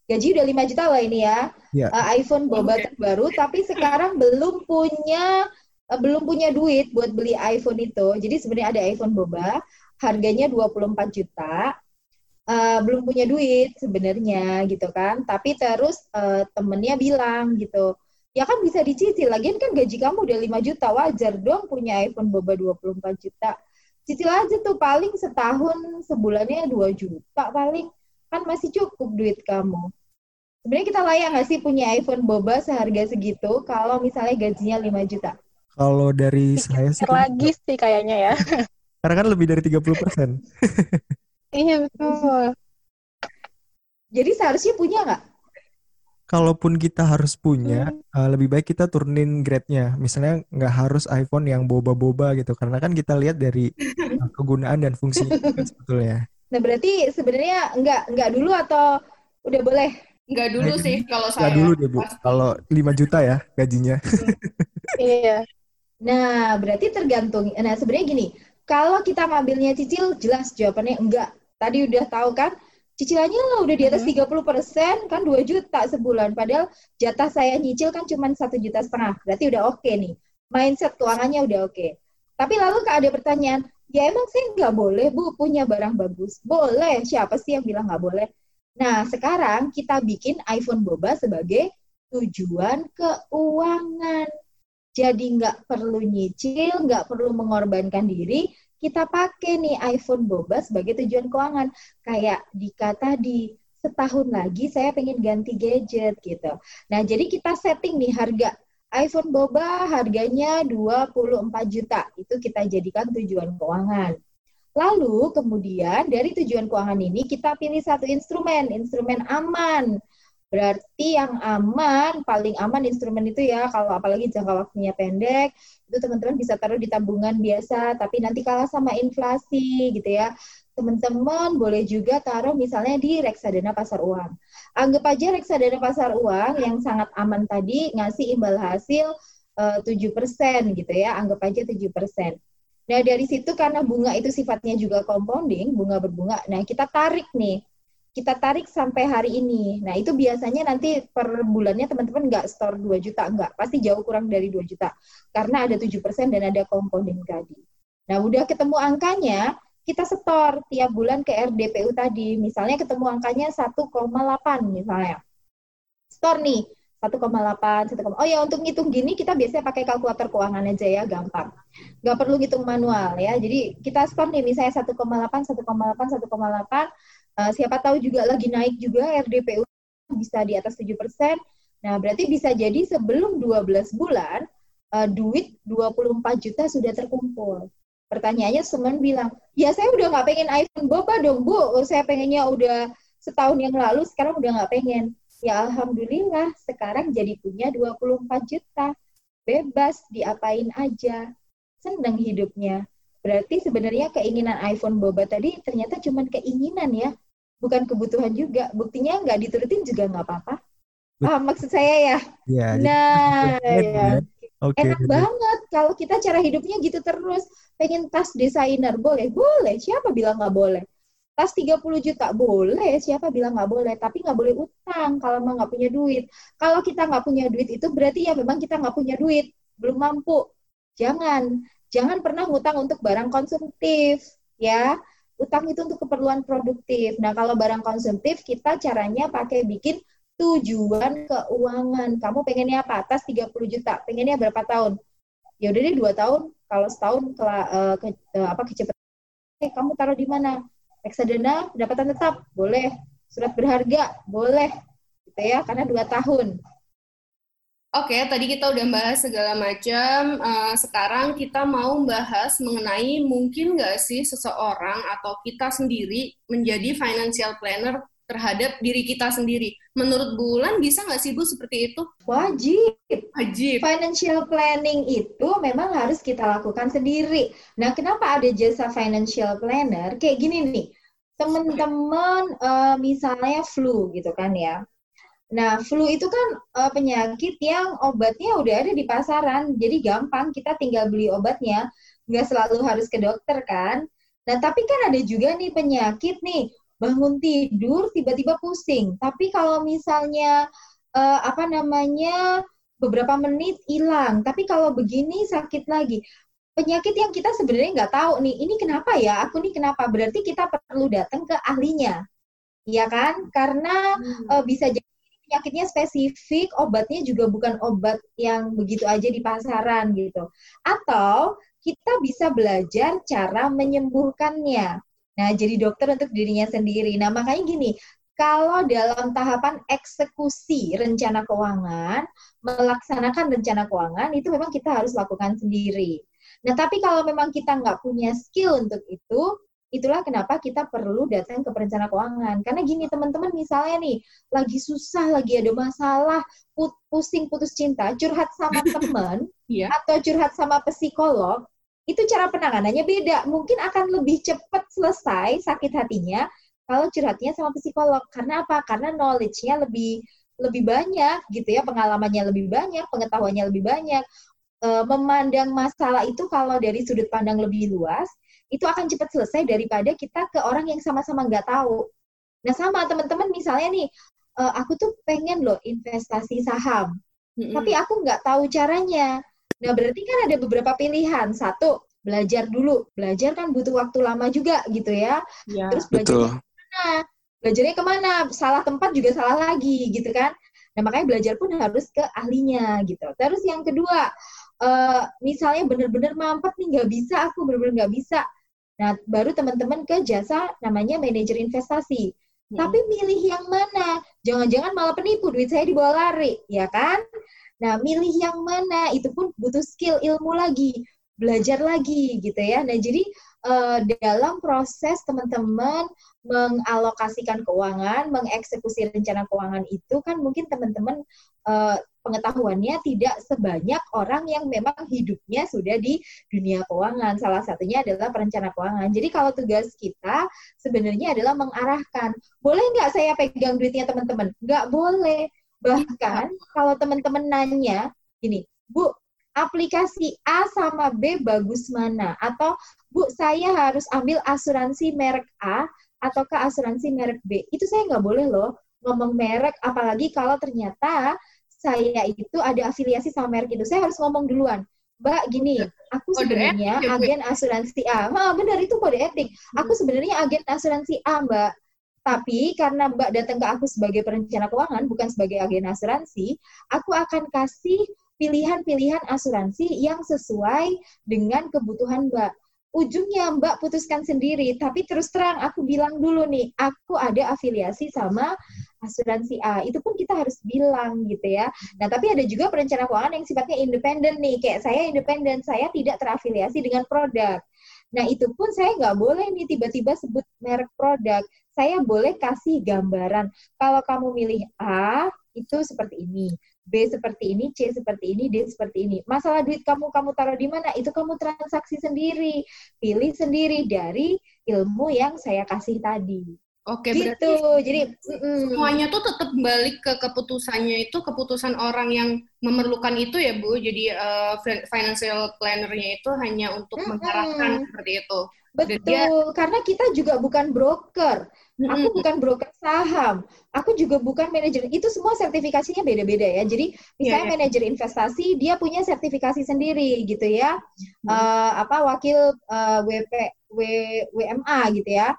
gaji udah 5 juta lah ini ya. Yeah. Uh, iPhone boba okay. terbaru tapi sekarang belum punya uh, belum punya duit buat beli iPhone itu. Jadi sebenarnya ada iPhone boba, harganya 24 juta. Uh, belum punya duit sebenarnya gitu kan. Tapi terus uh, temennya bilang gitu, ya kan bisa dicicil. Lagian kan gaji kamu udah 5 juta, wajar dong punya iPhone boba 24 juta. Cicil aja tuh paling setahun sebulannya 2 juta paling kan masih cukup duit kamu. Sebenarnya kita layak nggak sih punya iPhone boba seharga segitu kalau misalnya gajinya 5 juta? Kalau dari Pikir saya sih lagi sih kayaknya ya. Karena kan lebih dari 30 persen. iya betul. Jadi seharusnya punya nggak? Kalaupun kita harus punya, Hmm. uh, lebih baik kita turunin grade-nya. Misalnya nggak harus iPhone yang boba-boba gitu, karena kan kita lihat dari uh, kegunaan dan fungsinya kan sebetulnya. Nah berarti sebenarnya nggak nggak dulu atau udah boleh? Nggak dulu Nah, sih kalau Nggak saya. dulu deh Bu, kalau 5 juta ya gajinya. Iya. Nah berarti tergantung. Nah sebenarnya gini, kalau kita ngambilnya cicil jelas jawabannya enggak. Tadi udah tahu kan? Cicilannya lah udah di atas 30% kan 2 juta sebulan. Padahal jatah saya nyicil kan cuma satu juta setengah. Berarti udah oke nih. Mindset keuangannya udah oke. Tapi lalu kalau ada pertanyaan, ya emang saya nggak boleh bu punya barang bagus. Boleh, siapa sih yang bilang nggak boleh? Nah sekarang kita bikin iPhone Boba sebagai tujuan keuangan. Jadi nggak perlu nyicil, nggak perlu mengorbankan diri, kita pakai nih iPhone Boba sebagai tujuan keuangan. Kayak Dika tadi, setahun lagi saya pengen ganti gadget gitu. Nah, jadi kita setting nih harga iPhone Boba harganya 24 juta. Itu kita jadikan tujuan keuangan. Lalu kemudian dari tujuan keuangan ini kita pilih satu instrumen, instrumen aman. Berarti yang aman, paling aman instrumen itu ya, kalau apalagi jangka waktunya pendek, itu teman-teman bisa taruh di tabungan biasa, tapi nanti kalah sama inflasi gitu ya. Teman-teman boleh juga taruh misalnya di reksadana pasar uang. Anggap aja reksadana pasar uang yang sangat aman tadi ngasih imbal hasil eh, 7% gitu ya, anggap aja 7%. Nah, dari situ karena bunga itu sifatnya juga compounding, bunga berbunga. Nah, kita tarik nih kita tarik sampai hari ini. Nah, itu biasanya nanti per bulannya teman-teman nggak store 2 juta, nggak. Pasti jauh kurang dari 2 juta. Karena ada 7% dan ada compounding tadi. Nah, udah ketemu angkanya, kita setor tiap bulan ke RDPU tadi. Misalnya ketemu angkanya 1,8 misalnya. Store nih, 1,8, 1, oh ya untuk ngitung gini kita biasanya pakai kalkulator keuangan aja ya, gampang. Nggak perlu ngitung manual ya. Jadi kita store nih misalnya 1,8, 1,8, 1,8, Uh, siapa tahu juga lagi naik juga RDPU bisa di atas 7%. Nah, berarti bisa jadi sebelum 12 bulan uh, duit 24 juta sudah terkumpul. Pertanyaannya semen bilang, ya saya udah nggak pengen iPhone boba dong bu, saya pengennya udah setahun yang lalu, sekarang udah nggak pengen. Ya Alhamdulillah, sekarang jadi punya 24 juta. Bebas, diapain aja. Seneng hidupnya. Berarti sebenarnya keinginan iPhone boba tadi ternyata cuma keinginan ya, bukan kebutuhan juga. Buktinya nggak diturutin juga nggak apa-apa. Paham maksud saya ya? Iya, jadi Nah, ya. ya. Oke. Enak banget kalau kita cara hidupnya gitu terus. Pengen tas desainer, boleh? Boleh. Siapa bilang nggak boleh? Tas 30 juta, boleh. Siapa bilang nggak boleh? Tapi nggak boleh utang kalau emang nggak punya duit. Kalau kita nggak punya duit itu berarti ya memang kita nggak punya duit. Belum mampu. Jangan. Jangan pernah ngutang untuk barang konsumtif. Ya, utang itu untuk keperluan produktif. Nah, kalau barang konsumtif, kita caranya pakai bikin tujuan keuangan. Kamu pengennya apa? Atas 30 juta. Pengennya berapa tahun? Ya udah deh dua tahun. Kalau setahun ke, uh, ke uh, apa kecepatan eh, kamu taruh di mana? Reksadana pendapatan tetap boleh. Surat berharga boleh. Gitu ya, karena dua tahun. Oke, tadi kita udah bahas segala macam. Uh, sekarang kita mau bahas mengenai mungkin nggak sih seseorang atau kita sendiri menjadi financial planner terhadap diri kita sendiri. Menurut Bulan bisa nggak sih Bu seperti itu? Wajib. Wajib. Financial planning itu memang harus kita lakukan sendiri. Nah, kenapa ada jasa financial planner? Kayak gini nih, teman-teman uh, misalnya flu gitu kan ya. Nah, flu itu kan uh, penyakit yang obatnya udah ada di pasaran, jadi gampang kita tinggal beli obatnya, nggak selalu harus ke dokter kan. Nah, tapi kan ada juga nih penyakit nih, bangun tidur tiba-tiba pusing. Tapi kalau misalnya uh, apa namanya beberapa menit hilang, tapi kalau begini sakit lagi. Penyakit yang kita sebenarnya nggak tahu nih, ini kenapa ya? Aku nih kenapa? Berarti kita perlu datang ke ahlinya, ya kan? Karena hmm. uh, bisa jadi penyakitnya spesifik, obatnya juga bukan obat yang begitu aja di pasaran gitu. Atau kita bisa belajar cara menyembuhkannya. Nah, jadi dokter untuk dirinya sendiri. Nah, makanya gini, kalau dalam tahapan eksekusi rencana keuangan, melaksanakan rencana keuangan, itu memang kita harus lakukan sendiri. Nah, tapi kalau memang kita nggak punya skill untuk itu, Itulah kenapa kita perlu datang ke perencana keuangan. Karena gini teman-teman misalnya nih, lagi susah, lagi ada masalah, put, pusing putus cinta, curhat sama teman Iya. atau curhat sama psikolog, itu cara penanganannya beda. Mungkin akan lebih cepat selesai sakit hatinya kalau curhatnya sama psikolog. Karena apa? Karena knowledge-nya lebih lebih banyak gitu ya, pengalamannya lebih banyak, pengetahuannya lebih banyak. E, memandang masalah itu kalau dari sudut pandang lebih luas, itu akan cepat selesai daripada kita ke orang yang sama-sama nggak tahu. Nah sama teman-teman misalnya nih, e, aku tuh pengen loh investasi saham, Mm-mm. tapi aku nggak tahu caranya. Nah berarti kan ada beberapa pilihan. Satu, belajar dulu. Belajar kan butuh waktu lama juga gitu ya. Iya. Terus belajar Betul. ke mana? Belajarnya ke mana? Salah tempat juga salah lagi gitu kan. Nah makanya belajar pun harus ke ahlinya gitu. Terus yang kedua, eh, misalnya bener-bener mampet nih nggak bisa, aku bener-bener nggak bisa. Nah baru teman-teman ke jasa namanya manajer investasi. Mm-mm. Tapi milih yang mana? Jangan-jangan malah penipu, duit saya dibawa lari, ya kan? Nah, milih yang mana? Itu pun butuh skill, ilmu lagi, belajar lagi, gitu ya. Nah, jadi eh, dalam proses teman-teman mengalokasikan keuangan, mengeksekusi rencana keuangan itu kan mungkin teman-teman eh, pengetahuannya tidak sebanyak orang yang memang hidupnya sudah di dunia keuangan. Salah satunya adalah perencana keuangan. Jadi kalau tugas kita sebenarnya adalah mengarahkan. Boleh nggak saya pegang duitnya teman-teman? Nggak boleh. Bahkan kalau teman-teman nanya, gini, Bu, aplikasi A sama B bagus mana? Atau Bu, saya harus ambil asuransi merek A ataukah asuransi merek B? Itu saya nggak boleh loh ngomong merek, apalagi kalau ternyata saya itu ada afiliasi sama merek itu. Saya harus ngomong duluan. Mbak, gini, aku sebenarnya ya, agen asuransi A. Ha, benar itu kode etik. Aku sebenarnya agen asuransi A, Mbak. Tapi karena Mbak datang ke aku sebagai perencana keuangan, bukan sebagai agen asuransi, aku akan kasih pilihan-pilihan asuransi yang sesuai dengan kebutuhan Mbak. Ujungnya Mbak putuskan sendiri, tapi terus terang aku bilang dulu nih, aku ada afiliasi sama asuransi A. Itu pun kita harus bilang gitu ya. Nah, tapi ada juga perencana keuangan yang sifatnya independen nih. Kayak saya independen, saya tidak terafiliasi dengan produk. Nah, itu pun saya nggak boleh nih tiba-tiba sebut merek produk. Saya boleh kasih gambaran. Kalau kamu milih A, itu seperti ini. B seperti ini, C seperti ini, D seperti ini. Masalah duit kamu, kamu taruh di mana? Itu kamu transaksi sendiri. Pilih sendiri dari ilmu yang saya kasih tadi. Oke, gitu. berarti Jadi, mm-mm. semuanya tuh tetap balik ke keputusannya itu keputusan orang yang memerlukan itu ya Bu. Jadi fin- financial planner-nya itu hanya untuk Mm-mm. mengarahkan seperti itu. betul. dia- Karena kita juga bukan broker. Aku Mm-mm. bukan broker saham. Aku juga bukan manajer. Itu semua sertifikasinya beda-beda ya. Jadi misalnya Iya, iya. manajer investasi dia punya sertifikasi sendiri gitu ya. Hmm. Eh, apa wakil eh, WP W- WMA gitu ya.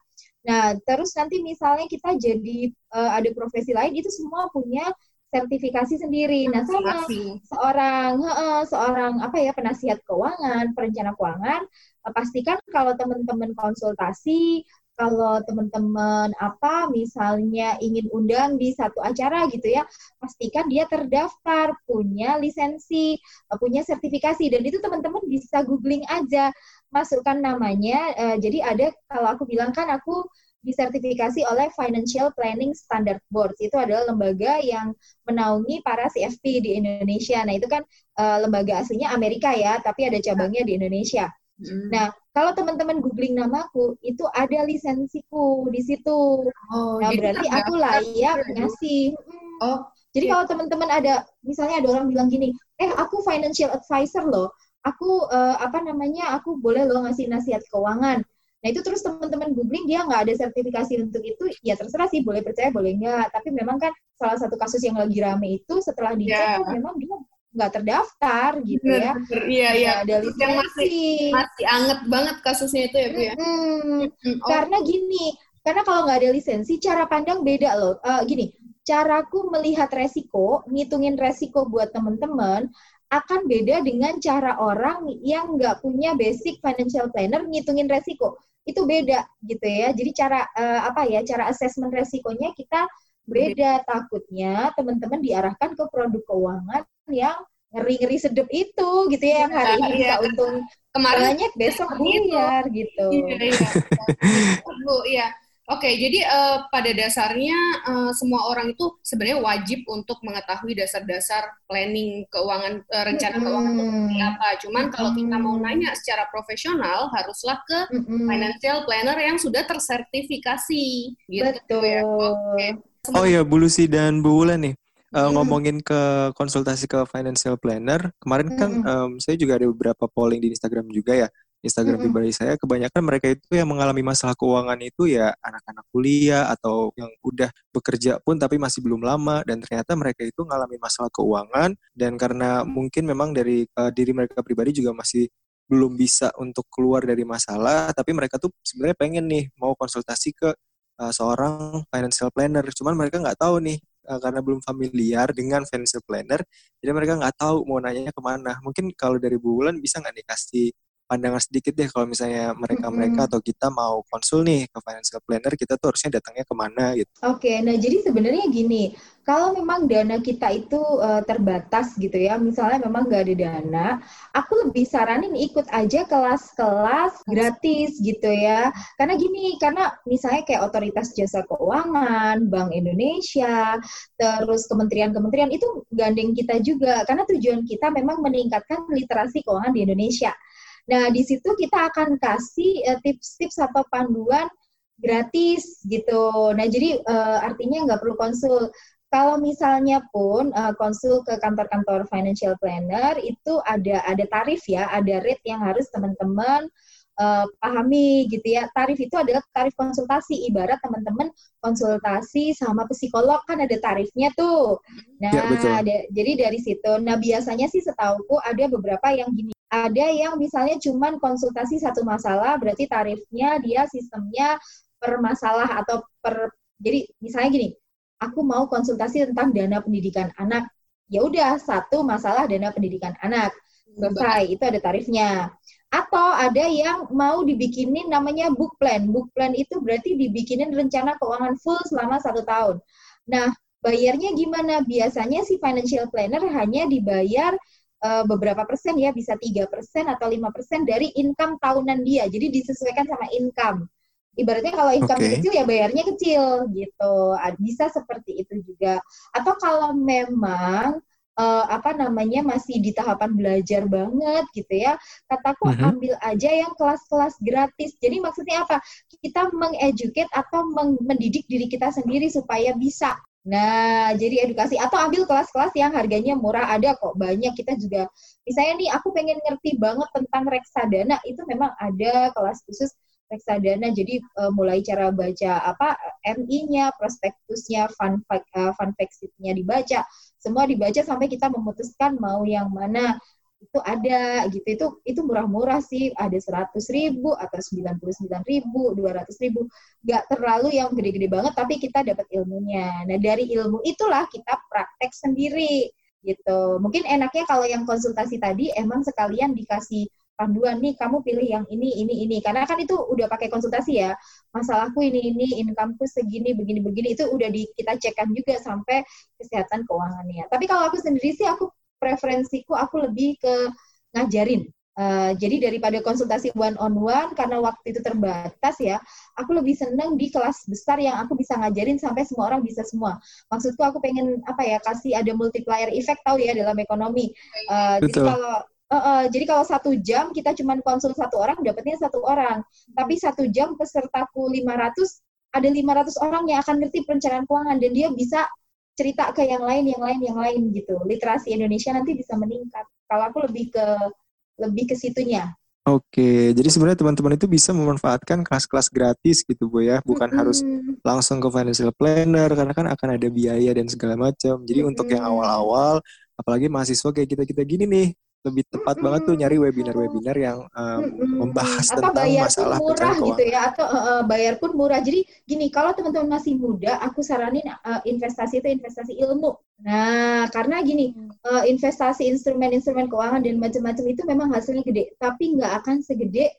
Nah, terus nanti misalnya kita jadi eh, ada profesi lain itu semua punya sertifikasi sendiri. Nah, sama seorang heeh, seorang apa ya penasihat keuangan, perencana keuangan, eh, pastikan kalau teman-teman konsultasi, kalau teman-teman apa misalnya ingin undang di satu acara gitu ya, pastikan dia terdaftar, punya lisensi, eh, punya sertifikasi. Dan itu teman-teman bisa googling aja, masukkan namanya. eh, jadi ada kalau aku bilang kan aku disertifikasi oleh Financial Planning Standard Board. Itu adalah lembaga yang menaungi para CFP di Indonesia. Nah, itu kan eh, lembaga aslinya Amerika ya, tapi ada cabangnya di Indonesia. Mm. Nah, kalau teman-teman googling namaku, itu ada lisensiku di situ. Oh, Nah, berarti aku layak ngasih. Oh, Jadi kalau teman-teman ada, misalnya ada orang bilang gini, eh aku financial advisor loh, aku eh, apa namanya, aku boleh loh ngasih nasihat keuangan. Nah itu terus teman-teman googling dia nggak ada sertifikasi untuk itu, ya terserah sih boleh percaya boleh nggak. Tapi memang kan salah satu kasus yang lagi rame itu setelah dicek Ya. kan memang dia nggak terdaftar gitu ya. bener-bener. Iya, iya. Ada Kasus yang masih lisensi. masih anget banget kasusnya itu ya, Bu ya. Mm-mm. Mm, oh, Karena gini, karena kalau nggak ada lisensi, cara pandang beda loh. Eh, gini, caraku melihat resiko, ngitungin resiko buat teman-teman, akan beda dengan cara orang yang nggak punya basic financial planner ngitungin resiko. Itu beda gitu ya. Jadi cara eh, apa ya, cara assessment resikonya kita beda. Takutnya teman-teman diarahkan ke produk keuangan yang ngeri-ngeri sedep itu gitu ya yang hari ini bisa untung Kemarin banyak besok buyar gitu. Iya, iya. Bu, iya. Oke, jadi eh, pada dasarnya eh, semua orang itu sebenarnya wajib untuk mengetahui dasar-dasar planning keuangan, eh, rencana keuangan itu seperti Mm-mm. apa. Cuman kalau kita mau nanya secara profesional, haruslah ke Mm-mm. financial planner yang sudah tersertifikasi, gitu Betul. ya. Oke. Oh iya, Bu Lucy dan Bu Wulan nih. Mm. ngomongin ke konsultasi ke financial planner, kemarin kan em, saya juga ada beberapa polling di Instagram juga ya. Instagram Mm-mm. pribadi saya, kebanyakan mereka itu yang mengalami masalah keuangan itu ya anak-anak kuliah atau yang udah bekerja pun tapi masih belum lama dan ternyata mereka itu mengalami masalah keuangan dan karena mungkin memang dari eh, diri mereka pribadi juga masih belum bisa untuk keluar dari masalah, tapi mereka tuh sebenarnya pengen nih mau konsultasi ke uh, seorang financial planner. Cuman mereka nggak tahu nih uh, karena belum familiar dengan financial planner, jadi mereka nggak tahu mau nanyanya ke mana. Mungkin kalau dari Bu Wulan bisa nggak nih kasih pandangan sedikit deh kalau misalnya mereka-mereka atau kita mau konsul nih ke financial planner, kita tuh harusnya datangnya ke mana gitu. Oke, nah jadi sebenarnya gini, kalau memang dana kita itu eh, terbatas gitu ya, misalnya memang nggak ada dana, aku lebih saranin ikut aja kelas-kelas gratis gitu ya. Karena gini, karena misalnya kayak Otoritas Jasa Keuangan, Bank Indonesia, terus kementerian-kementerian itu gandeng kita juga, karena tujuan kita memang meningkatkan literasi keuangan di Indonesia. Nah, di situ kita akan kasih eh, tips-tips atau panduan gratis gitu. Nah, jadi eh, artinya nggak perlu konsul. Kalau misalnya pun eh, konsul ke kantor-kantor financial planner itu ada ada tarif ya, ada rate yang harus teman-teman eh, pahami gitu ya. Tarif itu adalah tarif konsultasi. Ibarat teman-teman konsultasi sama psikolog kan ada tarifnya tuh. Nah, Ya, betul. ada- jadi dari situ. Nah, biasanya sih setauku ada beberapa yang gini. Ada yang misalnya cuman konsultasi satu masalah, berarti tarifnya dia sistemnya per masalah atau per jadi misalnya gini, aku mau konsultasi tentang dana pendidikan anak. Ya udah satu masalah dana pendidikan anak. Selesai, itu ada tarifnya. Atau ada yang mau dibikinin namanya book plan. Book plan itu berarti dibikinin rencana keuangan full selama satu tahun. Nah, bayarnya gimana? Biasanya si financial planner hanya dibayar eh, beberapa persen ya, bisa tiga persen atau lima persen dari income tahunan dia. Jadi disesuaikan sama income. Ibaratnya kalau income Oke. kecil ya bayarnya kecil gitu. Bisa seperti itu juga. Atau kalau memang eh, apa namanya masih di tahapan belajar banget gitu ya, kataku Mhm. ambil aja yang kelas-kelas gratis. Jadi maksudnya apa? Kita mengeducate atau mendidik diri kita sendiri supaya bisa. Nah, jadi edukasi atau ambil kelas-kelas yang harganya murah ada kok banyak kita juga. Misalnya nih aku pengen ngerti banget tentang reksadana itu memang ada kelas khusus reksadana. Jadi eh, mulai cara baca apa MI-nya, prospektusnya, fun fact eh, fun fact dibaca, semua dibaca sampai kita memutuskan mau yang mana itu ada gitu. Itu itu murah-murah sih. Ada seratus ribu atau sembilan puluh sembilan ribu dua ratus ribu. Nggak terlalu yang gede-gede banget tapi kita dapat ilmunya. Nah dari ilmu itulah kita praktek sendiri gitu. Mungkin enaknya kalau yang konsultasi tadi emang sekalian dikasih panduan nih kamu pilih yang ini ini ini. Karena kan itu udah pakai konsultasi ya. Masalahku ini ini incomeku segini begini begini. Itu udah di, kita cekkan juga sampai kesehatan keuangannya. Tapi kalau aku sendiri sih aku preferensiku aku lebih ke ngajarin Uh, jadi daripada konsultasi one on one karena waktu itu terbatas ya, aku lebih seneng di kelas besar yang aku bisa ngajarin sampai semua orang bisa semua. Maksudku aku pengen apa ya kasih ada multiplier effect tahu ya dalam ekonomi. Uh, jadi kalau uh, uh, jadi kalau satu jam kita cuma konsul satu orang dapatnya satu orang, tapi satu jam pesertaku 500 ada 500 orang yang akan ngerti perencanaan keuangan dan dia bisa cerita ke yang lain, yang lain, yang lain gitu. Literasi Indonesia nanti bisa meningkat. Kalau aku lebih ke lebih ke situnya. Oke, jadi sebenarnya teman-teman itu bisa memanfaatkan kelas-kelas gratis gitu Bu ya, bukan Mm-mm. harus langsung ke financial planner karena kan akan ada biaya dan segala macam. Jadi untuk yang awal-awal, apalagi mahasiswa kayak kita-kita gini nih, lebih tepat banget tuh nyari webinar-webinar yang um, membahas atau tentang bayar pun masalah murah perencanaan gitu ya atau uh, bayar pun murah. Jadi gini kalau teman-teman masih muda aku saranin uh, investasi itu investasi ilmu. Nah karena gini uh, investasi instrumen-instrumen keuangan dan macam-macam itu memang hasilnya gede tapi nggak akan segede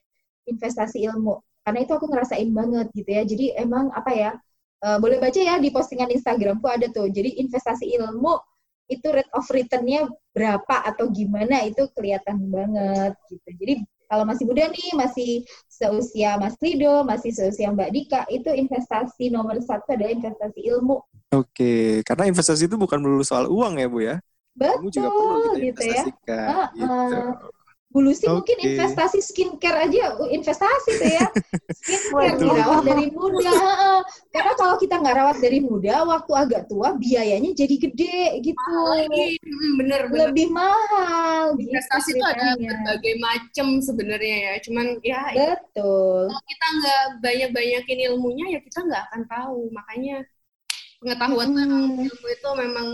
investasi ilmu. Karena itu aku ngerasain banget gitu ya. Jadi emang apa ya uh, boleh baca ya di postingan Instagramku ada tuh. Jadi investasi ilmu itu rate of return-nya berapa atau gimana itu kelihatan banget gitu. Jadi kalau masih muda nih, masih seusia Mas Lido, masih seusia Mbak Dika, itu investasi nomor satu adalah investasi ilmu. Oke, karena investasi itu bukan melulu soal uang ya Bu ya? Betul, Kamu juga perlu gitu, gitu ya. Uh, uh, Bulu sih okay. mungkin investasi skincare aja, investasi tuh ya. Skincare dirawat dari muda. Karena kalau kita nggak rawat dari muda, waktu agak tua biayanya jadi gede gitu. Hmm, bener, bener. Lebih mahal. Gitu investasi itu ada berbagai macam sebenarnya ya. Cuman ya. Betul. Kalau kita nggak banyak-banyakin ilmunya, ya kita nggak akan tahu. Makanya pengetahuan hmm. ilmu itu memang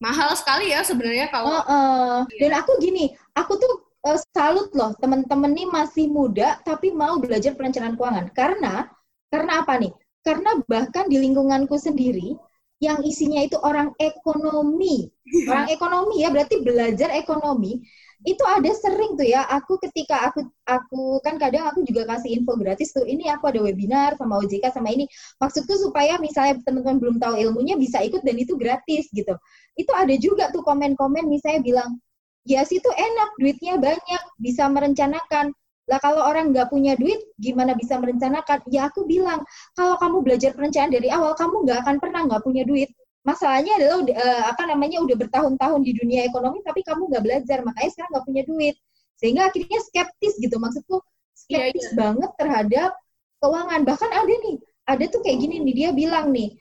mahal sekali ya sebenarnya kalau. Uh, uh. Dan aku gini, aku tuh uh, salut loh teman-teman nih masih muda tapi mau belajar perencanaan keuangan. Karena karena apa nih? Karena bahkan di lingkunganku sendiri yang isinya itu orang ekonomi. Orang ekonomi ya berarti belajar ekonomi. Itu ada sering tuh ya, aku ketika aku aku kan kadang aku juga kasih info gratis tuh. Ini aku ada webinar sama OJK sama ini. Maksudku supaya misalnya teman-teman belum tahu ilmunya bisa ikut dan itu gratis gitu. Itu ada juga tuh komen-komen misalnya bilang, ya situ enak, duitnya banyak, bisa merencanakan. Lah kalau orang nggak punya duit, gimana bisa merencanakan? Ya aku bilang, kalau kamu belajar perencanaan dari awal, kamu nggak akan pernah nggak punya duit. Masalahnya adalah uh, apa namanya udah bertahun-tahun di dunia ekonomi, tapi kamu nggak belajar, makanya sekarang nggak punya duit. Sehingga akhirnya skeptis gitu, maksudku skeptis yeah, yeah. banget terhadap keuangan. Bahkan ada nih, ada tuh kayak gini nih, dia bilang nih,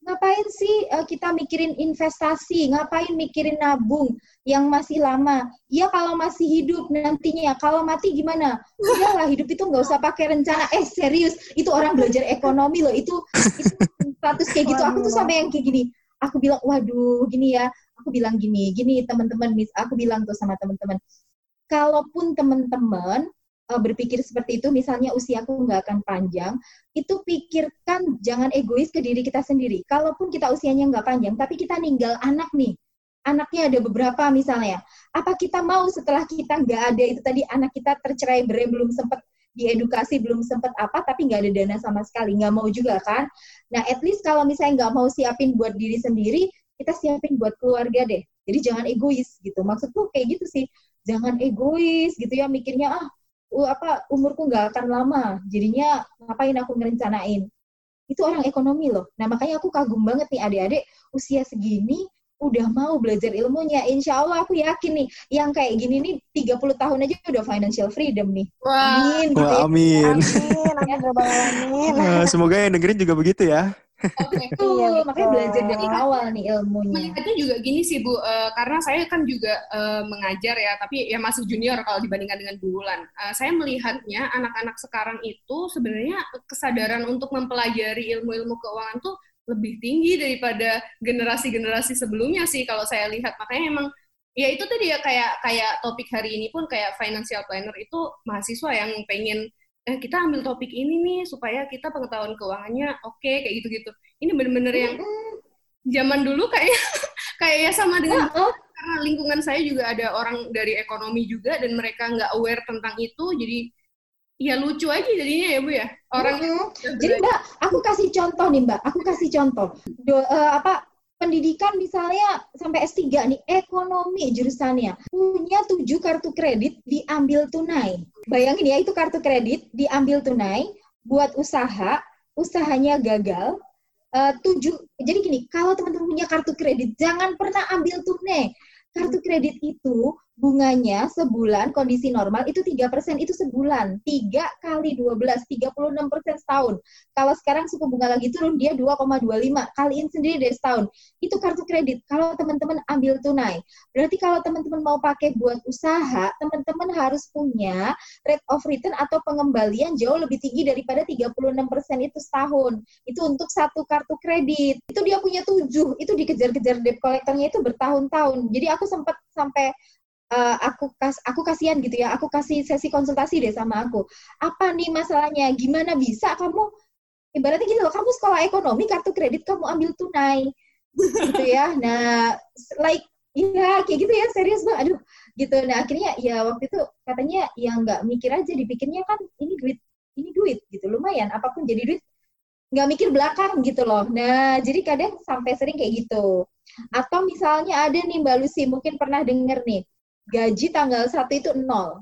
ngapain sih uh, kita mikirin investasi, ngapain mikirin nabung yang masih lama? Ya kalau masih hidup nantinya, kalau mati gimana? Udahlah hidup itu nggak usah pakai rencana. Eh serius, itu orang belajar ekonomi loh, itu, itu status kayak gitu. Aku tuh sampai yang kayak gini, aku bilang, waduh gini ya, aku bilang gini, gini teman-teman, aku bilang tuh sama teman-teman, kalaupun teman-teman uh, berpikir seperti itu, misalnya usiaku nggak akan panjang, itu pikirkan jangan egois ke diri kita sendiri. Kalaupun kita usianya nggak panjang, tapi kita ninggal anak nih, anaknya ada beberapa misalnya, apa kita mau setelah kita nggak ada itu tadi anak kita tercerai berai belum sempat diedukasi belum sempat apa tapi nggak ada dana sama sekali nggak mau juga kan? Nah at least kalau misalnya nggak mau siapin buat diri sendiri kita siapin buat keluarga deh. Jadi jangan egois gitu. Maksudku kayak gitu sih. Jangan egois gitu ya mikirnya ah uh, apa umurku nggak akan lama jadinya ngapain aku ngerencanain itu orang ekonomi loh nah makanya aku kagum banget nih adik-adik usia segini udah mau belajar ilmunya. Insya Allah aku yakin nih, yang kayak gini nih 30 tahun aja udah financial freedom nih. Wah. Amin. Wah, gitu ya. amin. Amin. amin. Nah, semoga yang dengerin juga begitu ya. Okay. iya, makanya belajar dari awal nih ilmunya. Melihatnya juga gini sih Bu, uh, karena saya kan juga uh, mengajar ya, tapi ya masih junior kalau dibandingkan dengan bulan. Uh, saya melihatnya anak-anak sekarang itu sebenarnya kesadaran untuk mempelajari ilmu-ilmu keuangan tuh lebih tinggi daripada generasi-generasi sebelumnya sih kalau saya lihat. Makanya emang ya itu tadi ya kayak kayak topik hari ini pun kayak financial planner itu mahasiswa yang pengen eh kita ambil topik ini nih supaya kita pengetahuan keuangannya oke okay, kayak gitu-gitu. Ini bener-bener yang zaman dulu kayak kayak ya sama dengan oh, oh. karena lingkungan saya juga ada orang dari ekonomi juga dan mereka nggak aware tentang itu jadi ya lucu aja jadinya ya bu ya orang mm -hmm. jadi mbak aku kasih contoh nih mbak aku kasih contoh Do, uh, apa pendidikan misalnya sampai S3 nih ekonomi jurusannya. Punya tujuh kartu kredit diambil tunai. Bayangin ya itu kartu kredit diambil tunai buat usaha usahanya gagal uh, tujuh. Jadi gini kalau teman-teman punya kartu kredit jangan pernah ambil tunai. Kartu kredit itu bunganya sebulan kondisi normal itu tiga persen itu sebulan. tiga kali dua belas tiga puluh enam persen setahun. Kalau sekarang suku bunga lagi turun dia dua koma dua lima kaliin sendiri dari setahun. Itu kartu kredit kalau teman-teman ambil tunai. Berarti kalau teman-teman mau pakai buat usaha, teman-teman harus punya rate of return atau pengembalian jauh lebih tinggi daripada tiga puluh enam persen itu setahun. Itu untuk satu kartu kredit. Itu dia punya tujuh. Itu dikejar-kejar debt collectornya itu bertahun-tahun. Jadi aku sempat sampai uh, aku kas aku kasihan gitu ya aku kasih sesi konsultasi deh sama aku apa nih masalahnya gimana bisa kamu ibaratnya gini loh kamu sekolah ekonomi kartu kredit kamu ambil tunai gitu ya nah like Iya, kayak gitu ya, serius bang. Aduh, gitu. Nah akhirnya ya waktu itu katanya ya nggak mikir aja, dipikirnya kan ini duit, ini duit gitu, lumayan. Apa pun jadi duit, nggak mikir belakang gitu loh. Nah jadi kadang sampai sering kayak gitu. Atau misalnya ada nih Mbak Lucy, mungkin pernah denger nih, gaji tanggal 1 itu nol.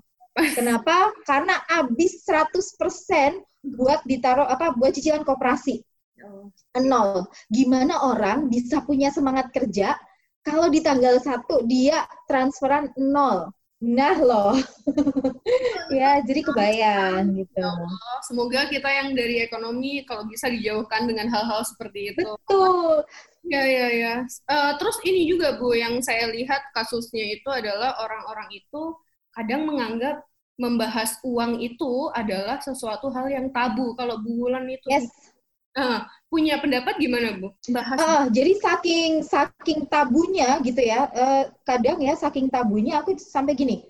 Kenapa? Karena habis 100% buat ditaruh apa buat cicilan koperasi. Nol. Gimana orang bisa punya semangat kerja kalau di tanggal 1 dia transferan nol? Nah loh, ya jadi kebayang gitu. Semoga kita yang dari ekonomi kalau bisa dijauhkan dengan hal-hal seperti itu. Betul. Ya ya ya. Uh, terus ini juga Bu yang saya lihat kasusnya itu adalah orang-orang itu kadang menganggap membahas uang itu adalah sesuatu hal yang tabu. Kalau bulan itu yes. uh, punya pendapat gimana Bu? Bahas. Uh, jadi saking saking tabunya gitu ya. Uh, kadang ya saking tabunya aku sampai gini.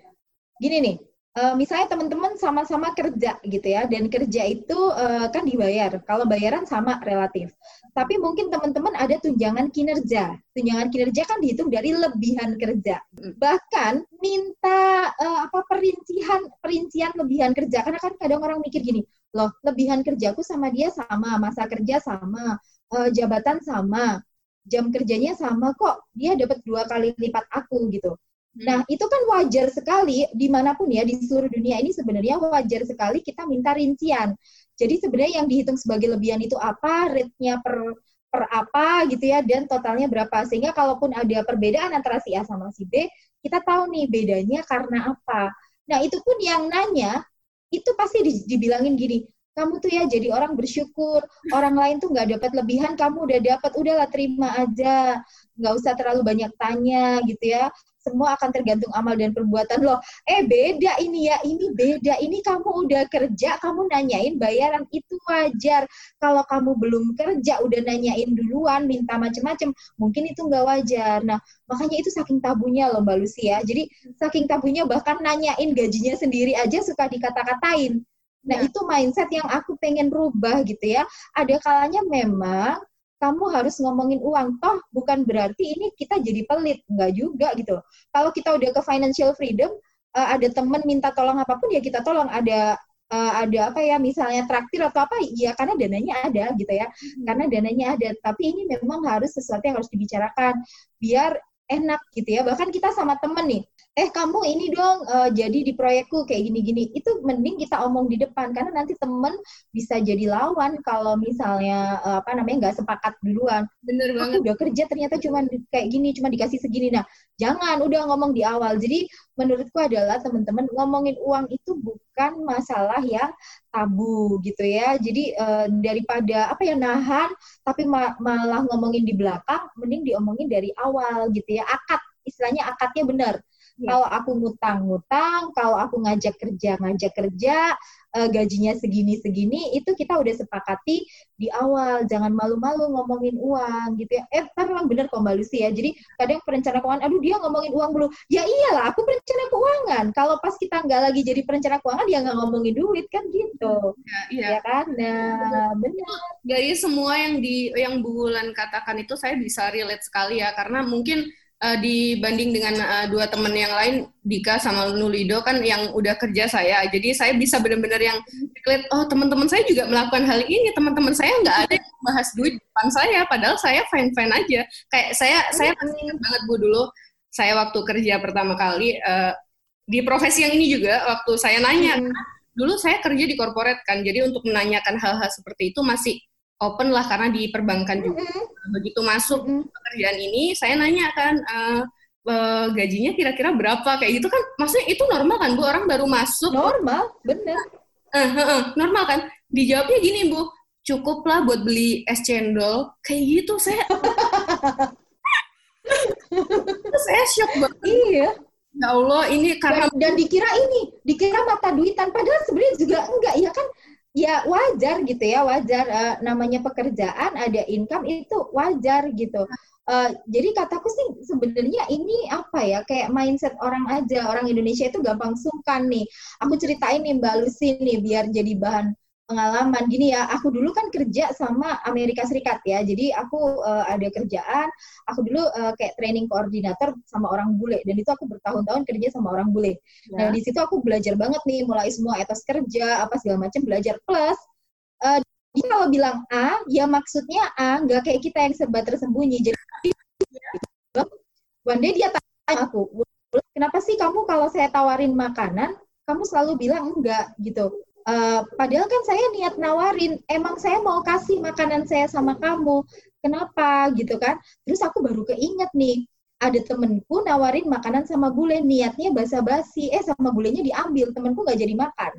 Gini nih. Uh, misalnya teman-teman sama-sama kerja gitu ya, dan kerja itu uh, kan dibayar. Kalau bayaran sama relatif. Tapi mungkin teman-teman ada tunjangan kinerja. Tunjangan kinerja kan dihitung dari lebihan kerja. Bahkan minta uh, apa perincian perincian lebihan kerja. Karena kan kadang orang mikir gini, loh lebihan kerjaku sama dia sama, masa kerja sama, uh, jabatan sama, jam kerjanya sama kok. Dia dapat dua kali lipat aku gitu. Nah, itu kan wajar sekali di mana pun ya di seluruh dunia ini sebenarnya wajar sekali kita minta rincian. Jadi sebenarnya yang dihitung sebagai lebihan itu apa, rate-nya per per apa gitu ya, dan totalnya berapa. Sehingga kalaupun ada perbedaan antara si A sama si B, kita tahu nih bedanya karena apa. Nah, itu pun yang nanya, itu pasti dibilangin gini, kamu tuh ya jadi orang bersyukur orang lain tuh nggak dapat lebihan kamu udah dapat udahlah terima aja nggak usah terlalu banyak tanya gitu ya semua akan tergantung amal dan perbuatan lo. Eh beda ini ya ini beda. Ini kamu udah kerja kamu nanyain bayaran itu wajar. Kalau kamu belum kerja udah nanyain duluan minta macem-macem mungkin itu nggak wajar. Nah makanya itu saking tabunya loh mbak Lucy ya. Jadi saking tabunya bahkan nanyain gajinya sendiri aja suka dikata-katain. Nah, itu mindset yang aku pengen rubah gitu ya. Ada kalanya memang kamu harus ngomongin uang. Toh bukan berarti ini kita jadi pelit. Enggak juga gitu. Kalau kita udah ke financial freedom, uh, ada temen minta tolong apa pun ya kita tolong. Ada uh, ada apa ya misalnya traktir atau apa ya karena dananya ada gitu ya. Hmm. Karena dananya ada. Tapi ini memang harus sesuatu yang harus dibicarakan biar enak gitu ya. Bahkan kita sama temen nih eh kamu ini dong uh, jadi di proyekku kayak gini-gini. Itu mending kita omong di depan karena nanti temen bisa jadi lawan kalau misalnya uh, apa namanya nggak sepakat duluan. Bener banget. aku udah kerja ternyata cuma kayak gini cuma dikasih segini. Nah jangan udah ngomong di awal. Jadi menurutku adalah teman-teman ngomongin uang itu bukan masalah yang tabu gitu ya. Jadi uh, daripada apa ya nahan tapi ma malah ngomongin di belakang mending diomongin dari awal gitu ya. Akad istilahnya akadnya benar Yeah. Kalau aku ngutang-ngutang, kalau aku ngajak kerja, ngajak kerja, uh, gajinya segini-segini, itu kita udah sepakati di awal. Jangan malu-malu ngomongin uang gitu ya. Eh, tapi memang benar kok Mbak Lucy ya. Jadi kadang perencana keuangan, aduh dia ngomongin uang dulu. Ya iyalah, aku perencana keuangan. Kalau pas kita nggak lagi jadi perencana keuangan, dia nggak ngomongin duit kan gitu. Ya, iya. Ya kan? Nah, benar. Dari semua yang di yang Bu Wulan katakan itu saya bisa relate sekali ya. Karena mungkin uh, dibanding dengan uh, dua teman yang lain Dika sama Nulido kan yang udah kerja saya. Jadi saya bisa benar-benar yang lihat oh teman-teman saya juga melakukan hal ini. Teman-teman saya nggak ada yang bahas duit depan saya. Padahal saya fine fine aja. Kayak saya saya masih ingat banget bu dulu saya waktu kerja pertama kali uh, di profesi yang ini juga waktu saya nanya hmm. dulu saya kerja di korporat kan. Jadi untuk menanyakan hal-hal seperti itu masih open lah karena di perbankan juga. Mm-hmm. Begitu masuk mm-hmm. pekerjaan ini, saya nanya kan uh, uh, gajinya kira-kira berapa kayak gitu kan? Maksudnya itu normal kan bu? Orang baru masuk. Normal, bener. Uh, uh, uh, normal kan? Dijawabnya gini bu, cukup lah buat beli es cendol. Kayak gitu saya. saya shock banget. Iya. Ya Allah, ini karena dan, dan dikira ini, dikira mata duitan padahal sebenarnya juga enggak ya kan ya wajar gitu ya wajar uh, namanya pekerjaan ada income itu wajar gitu. Uh, jadi kataku sih sebenarnya ini apa ya kayak mindset orang aja. Orang Indonesia itu gampang sungkan nih. Aku ceritain nih Mbak Lucy nih biar jadi bahan pengalaman. Gini ya aku dulu kan kerja sama Amerika Serikat ya. Jadi aku uh, ada kerjaan. Aku dulu uh, kayak training koordinator sama orang bule. Dan itu aku bertahun-tahun kerja sama orang bule. Ya. nah di situ aku belajar banget nih. Mulai semua etos kerja apa segala macam belajar. Plus uh, dia kalau bilang A ya maksudnya A nggak kayak kita yang serba tersembunyi. Jadi. One day dia tanya aku, kenapa sih kamu kalau saya tawarin makanan, kamu selalu bilang enggak? Gitu. Uh, padahal kan saya niat nawarin, emang saya mau kasih makanan saya sama kamu, kenapa? Gitu kan? Terus aku baru keinget nih, ada temenku nawarin makanan sama bule, niatnya basa-basi, eh sama bulenya diambil, temenku nggak jadi makan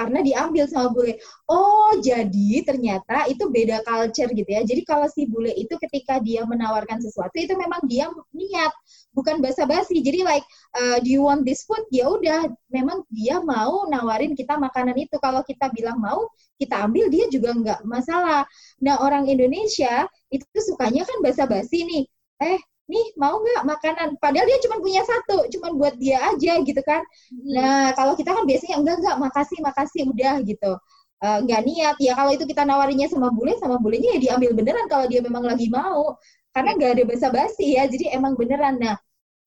karena diambil sama bule. Oh, jadi ternyata itu beda culture gitu ya. Jadi kalau si bule itu ketika dia menawarkan sesuatu itu memang dia niat, bukan basa-basi. Jadi like uh, do you want this food? Ya udah, memang dia mau nawarin kita makanan itu. Kalau kita bilang mau, kita ambil dia juga nggak masalah. Nah, orang Indonesia itu sukanya kan basa-basi nih. Eh, nih mau nggak makanan? Padahal dia cuma punya satu cuma buat dia aja gitu kan. Hmm. nah kalau kita kan biasanya enggak enggak makasih makasih udah gitu. Uh, nggak niat. Ya kalau itu kita nawarinya sama bule sama bulenya ya diambil beneran kalau dia memang lagi mau. Karena nggak ada basa-basi ya jadi emang beneran. Nah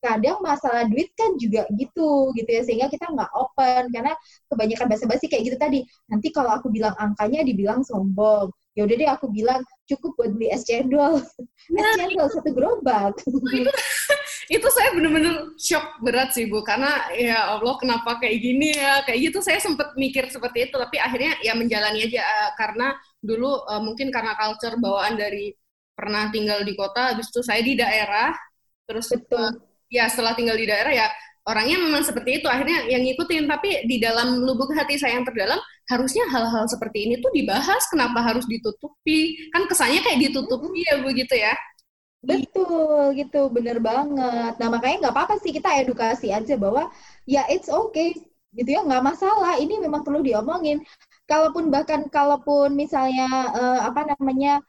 kadang masalah duit kan juga gitu gitu ya. Sehingga kita nggak open karena kebanyakan basa-basi kayak gitu tadi. Nanti kalau aku bilang angkanya dibilang sombong ya udah deh aku bilang cukup buat beli es cendol. Es cendol satu gerobak. Itu, itu saya bener-bener shock berat sih bu. Karena ya allah kenapa kayak gini ya? Kayak gitu saya sempat mikir seperti itu. Tapi akhirnya ya menjalani aja. Uh, karena dulu uh, mungkin karena culture bawaan dari pernah tinggal di kota habis itu saya di daerah. Terus Betul. Uh, ya setelah tinggal di daerah ya orangnya memang seperti itu. Akhirnya yang ngikutin. Tapi di dalam lubuk hati saya yang terdalam harusnya hal-hal seperti ini tuh dibahas kenapa harus ditutupi? Kan kesannya kayak ditutupi ya begitu ya? Betul gitu. Bener banget. Nah makanya nggak apa-apa sih kita edukasi aja bahwa ya it's okay gitu ya. Nggak masalah. Ini memang perlu diomongin. Kalaupun bahkan kalaupun misalnya uh, apa namanya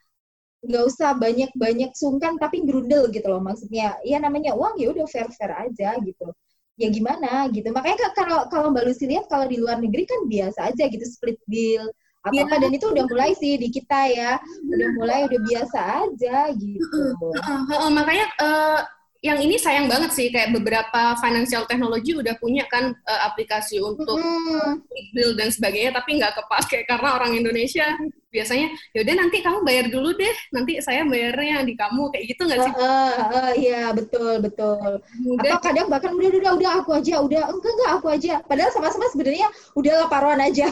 nggak usah banyak-banyak sungkan tapi gerundel gitu loh maksudnya. Ya namanya uang ya udah fair-fair aja gitu ya gimana gitu. Makanya kalau kalau mbak Lucy lihat kalau di luar negeri kan biasa aja gitu split bill apa apa ya. dan itu udah mulai sih di kita ya. Udah mulai udah biasa aja gitu. Uh, uh, uh, makanya uh, yang ini sayang banget sih kayak beberapa financial technology udah punya kan uh, aplikasi untuk mm. bill dan sebagainya tapi nggak kepake karena orang Indonesia biasanya yaudah nanti kamu bayar dulu deh nanti saya bayarnya di kamu kayak gitu nggak sih? Uh, uh, uh, iya betul betul. Udah. Atau kadang bahkan udah udah udah aku aja udah enggak enggak aku aja padahal sama-sama sebenarnya udah laparan aja.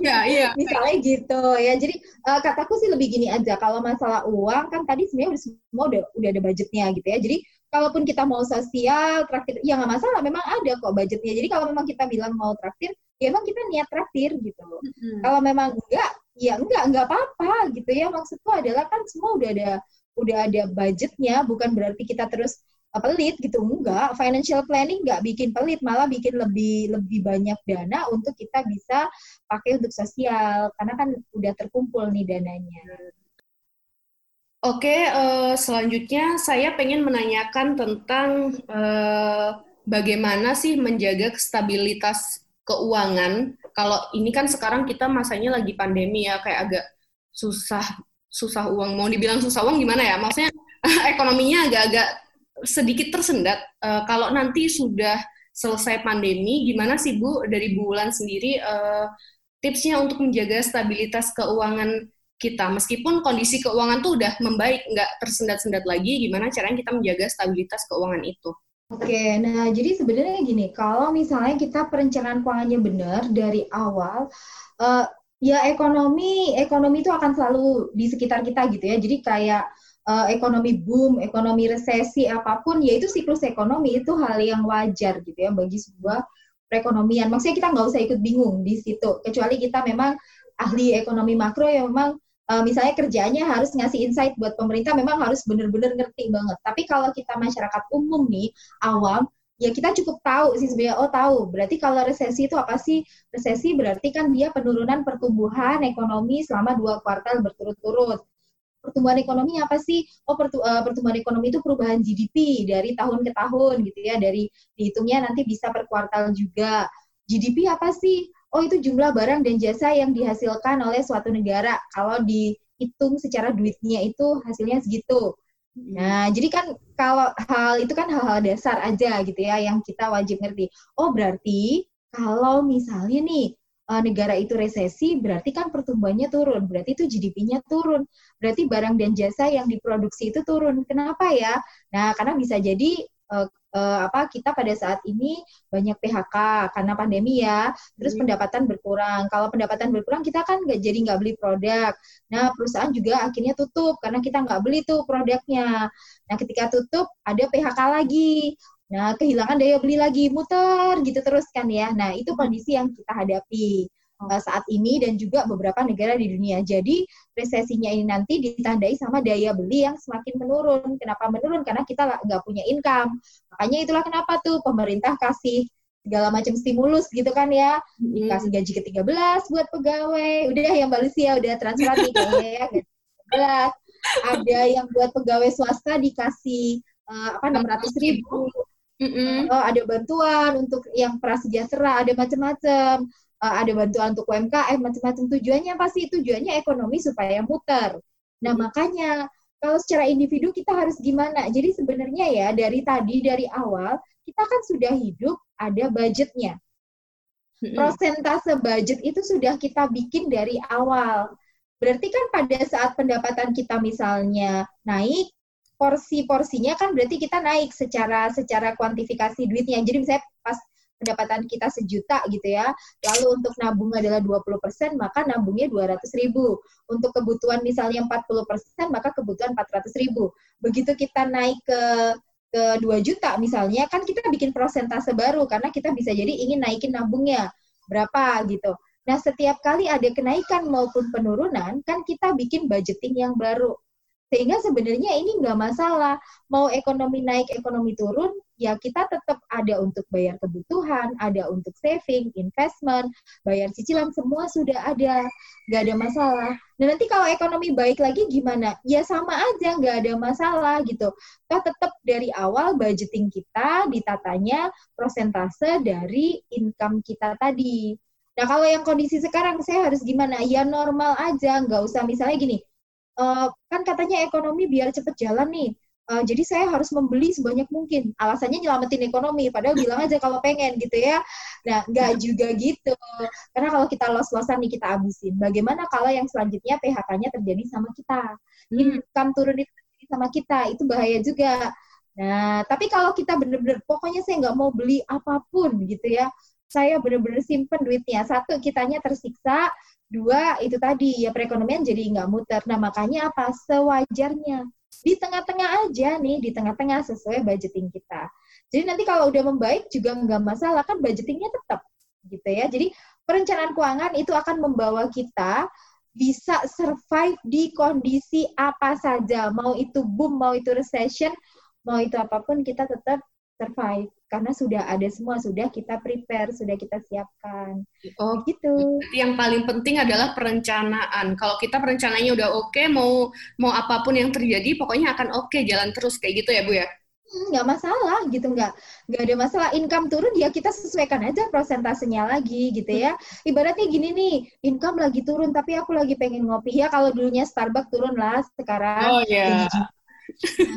Iya iya. Misalnya gitu ya jadi uh, kataku sih lebih gini aja kalau masalah uang kan tadi sebenarnya udah semua udah udah ada budgetnya gitu ya jadi kalaupun kita mau sosial traktir ya nggak masalah memang ada kok budgetnya. Jadi kalau memang kita bilang mau traktir ya emang kita niat traktir gitu mm-hmm. kalau memang enggak ya enggak enggak apa-apa gitu ya. Maksudku adalah kan semua udah ada udah ada budgetnya bukan berarti kita terus uh, pelit gitu. Enggak financial planning enggak bikin pelit malah bikin lebih lebih banyak dana untuk kita bisa pakai untuk sosial. Karena kan udah terkumpul nih dananya Oke, uh, selanjutnya saya pengen menanyakan tentang uh, bagaimana sih menjaga stabilitas keuangan. Kalau ini kan sekarang kita masanya lagi pandemi ya, kayak agak susah susah uang. Mau dibilang susah uang gimana ya? Maksudnya ekonominya agak-agak sedikit tersendat. Uh, kalau nanti sudah selesai pandemi, gimana sih Bu dari bulan sendiri tipsnya untuk menjaga stabilitas keuangan kita meskipun kondisi keuangan tuh udah membaik nggak tersendat-sendat lagi gimana caranya kita menjaga stabilitas keuangan itu Oke, nah jadi sebenarnya gini, kalau misalnya kita perencanaan keuangannya benar dari awal, uh, ya ekonomi ekonomi itu akan selalu di sekitar kita gitu ya. Jadi kayak uh, ekonomi boom, ekonomi resesi apa pun, yaitu siklus ekonomi itu hal yang wajar gitu ya bagi sebuah perekonomian. Maksudnya kita nggak usah ikut bingung di situ, kecuali kita memang ahli ekonomi makro yang memang uh, misalnya kerjanya harus ngasih insight buat pemerintah memang harus benar-benar ngerti banget. Tapi kalau kita masyarakat umum nih, awam, ya kita cukup tahu sih sebenarnya oh tahu berarti kalau resesi itu apa sih? Resesi berarti kan dia penurunan pertumbuhan ekonomi selama dua kuartal berturut-turut. Pertumbuhan ekonomi apa sih? Oh pertu, uh, pertumbuhan ekonomi itu perubahan GDP dari tahun ke tahun gitu ya dari dihitungnya nanti bisa per kuartal juga. GDP apa sih oh itu jumlah barang dan jasa yang dihasilkan oleh suatu negara kalau dihitung secara duitnya itu hasilnya segitu. Hmm. Nah, jadi kan kalau hal itu kan hal-hal dasar aja gitu ya yang kita wajib ngerti. Oh, berarti kalau misalnya nih uh, negara itu resesi, berarti kan pertumbuhannya turun, berarti itu GDP-nya turun, berarti barang dan jasa yang diproduksi itu turun. Kenapa ya? Nah, karena bisa jadi uh, apa kita pada saat ini banyak PHK karena pandemi ya, terus hmm. pendapatan berkurang. Kalau pendapatan berkurang kita kan nggak jadi nggak beli produk. Nah perusahaan juga akhirnya tutup karena kita nggak beli tuh produknya. Nah ketika tutup ada PHK lagi. Nah kehilangan daya beli lagi, muter gitu terus kan ya. Nah itu kondisi yang kita hadapi. Eh, saat ini dan juga beberapa negara di dunia. Jadi resesinya ini nanti ditandai sama daya beli yang semakin menurun. Kenapa menurun? Karena kita nggak punya income. Makanya itulah kenapa tuh pemerintah kasih segala macam stimulus gitu kan ya dikasih gaji ke-13 buat pegawai udah yang Malaysia udah transfer nih kayaknya ya gaji ada yang buat pegawai swasta dikasih uh, apa enam ratus ribu mm -hmm. uh, ada bantuan untuk yang prasejahtera ada macam-macam uh, ada bantuan untuk UMKM macam-macam tujuannya pasti tujuannya ekonomi supaya muter. Nah, hmm. makanya kalau secara individu kita harus gimana? Jadi sebenarnya ya dari tadi dari awal kita kan sudah hidup ada budgetnya. Hmm. Prosentase budget itu sudah kita bikin dari awal. Berarti kan pada saat pendapatan kita misalnya naik, porsi-porsinya kan berarti kita naik secara secara kuantifikasi duitnya. Jadi misalnya pas pendapatan kita sejuta gitu ya, lalu untuk nabung adalah 20%, maka nabungnya 200 ribu. Untuk kebutuhan misalnya 40%, maka kebutuhan 400 ribu. Begitu kita naik ke ke 2 juta misalnya, kan kita bikin prosentase baru, karena kita bisa jadi ingin naikin nabungnya. Berapa gitu. Nah, setiap kali ada kenaikan maupun penurunan, kan kita bikin budgeting yang baru. Sehingga sebenarnya ini nggak masalah. Mau ekonomi naik, ekonomi turun, ya kita tetap ada untuk bayar kebutuhan, ada untuk saving, investment, bayar cicilan, semua sudah ada. Nggak ada masalah. Dan nanti kalau ekonomi baik lagi gimana? Ya sama aja, nggak ada masalah gitu. Kita tetap dari awal budgeting kita ditatanya prosentase dari income kita tadi. Nah kalau yang kondisi sekarang saya harus gimana? Ya normal aja, nggak usah misalnya gini, uh, kan katanya ekonomi biar cepet jalan nih. Uh, jadi saya harus membeli sebanyak mungkin. Alasannya nyelamatin ekonomi, padahal bilang aja kalau pengen gitu ya. Nah, nggak juga gitu. Karena kalau kita los-losan nih kita habisin. Bagaimana kalau yang selanjutnya PHK-nya terjadi sama kita? Hmm. Income turun itu terjadi sama kita, itu bahaya juga. Nah, tapi kalau kita bener-bener, pokoknya saya nggak mau beli apa pun gitu ya. Saya bener-bener simpen duitnya. Satu, kitanya tersiksa Dua, itu tadi ya perekonomian jadi nggak muter. Nah makanya apa? Sewajarnya. Di tengah-tengah aja nih, di tengah-tengah sesuai budgeting kita. Jadi nanti kalau udah membaik juga nggak masalah, kan budgetingnya tetap gitu ya. Jadi perencanaan keuangan itu akan membawa kita bisa survive di kondisi apa saja. Mau itu boom, mau itu recession, mau itu apa pun kita tetap survive. Karena sudah ada semua sudah kita prepare sudah kita siapkan. Oh gitu yang paling penting adalah perencanaan. Kalau kita perencanaannya udah oke okay, mau mau apa pun yang terjadi pokoknya akan oke okay, jalan terus kayak gitu ya bu ya? Hmm, nggak masalah gitu nggak nggak ada masalah. Income turun ya kita sesuaikan aja prosentasenya lagi gitu ya. Ibaratnya gini nih income lagi turun tapi aku lagi pengen ngopi. Ya kalau dulunya Starbucks turun lah sekarang oh ya yeah.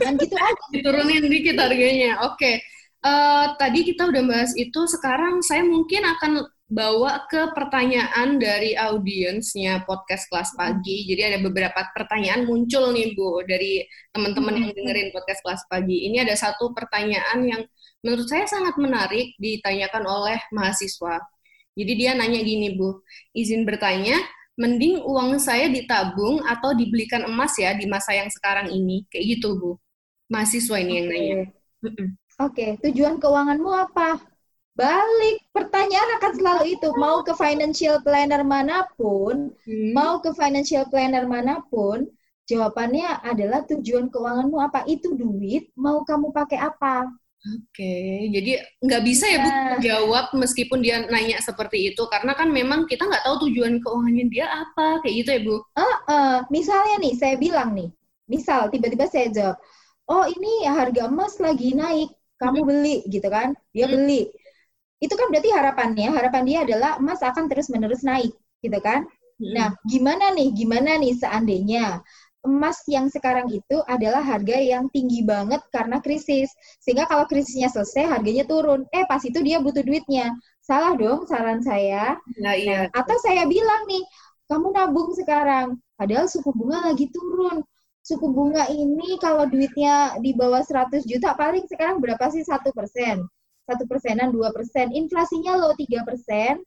Kan gitu aja. Diturunin dikit harganya oke. okay uh, tadi kita udah bahas itu, sekarang saya mungkin akan bawa ke pertanyaan dari audiensnya podcast kelas pagi. Jadi ada beberapa pertanyaan muncul nih Bu dari teman-teman yang dengerin podcast kelas pagi. Ini ada satu pertanyaan yang menurut saya sangat menarik ditanyakan oleh mahasiswa. Jadi dia nanya gini Bu, izin bertanya, mending uang saya ditabung atau dibelikan emas ya di masa yang sekarang ini? Kayak gitu Bu. Mahasiswa ini yang nanya. Oke, okay. tujuan keuanganmu apa? Balik, pertanyaan akan selalu itu. Mau ke financial planner mana pun, hmm. mau ke financial planner mana pun, jawabannya adalah tujuan keuanganmu apa? Itu duit, mau kamu pakai apa? Oke, okay. jadi nggak bisa ya Bu nah. jawab meskipun dia nanya seperti itu karena kan memang kita nggak tahu tujuan keuangannya dia apa kayak gitu ya Bu. Uh, uh, misalnya nih saya bilang nih, misal tiba-tiba saya jawab, oh ini harga emas lagi naik, kamu beli gitu kan dia beli itu kan berarti harapannya harapan dia adalah emas akan terus menerus naik gitu kan nah gimana nih gimana nih seandainya emas yang sekarang itu adalah harga yang tinggi banget karena krisis. Sehingga kalau krisisnya selesai, harganya turun. Eh, pas itu dia butuh duitnya. Salah dong saran saya. Nah, iya. Atau saya bilang nih, kamu nabung sekarang, padahal suku bunga lagi turun. Suku bunga ini kalau duitnya di bawah 100 juta paling sekarang berapa sih satu persen? Satu persenan, dua persen. Inflasinya lo tiga persen,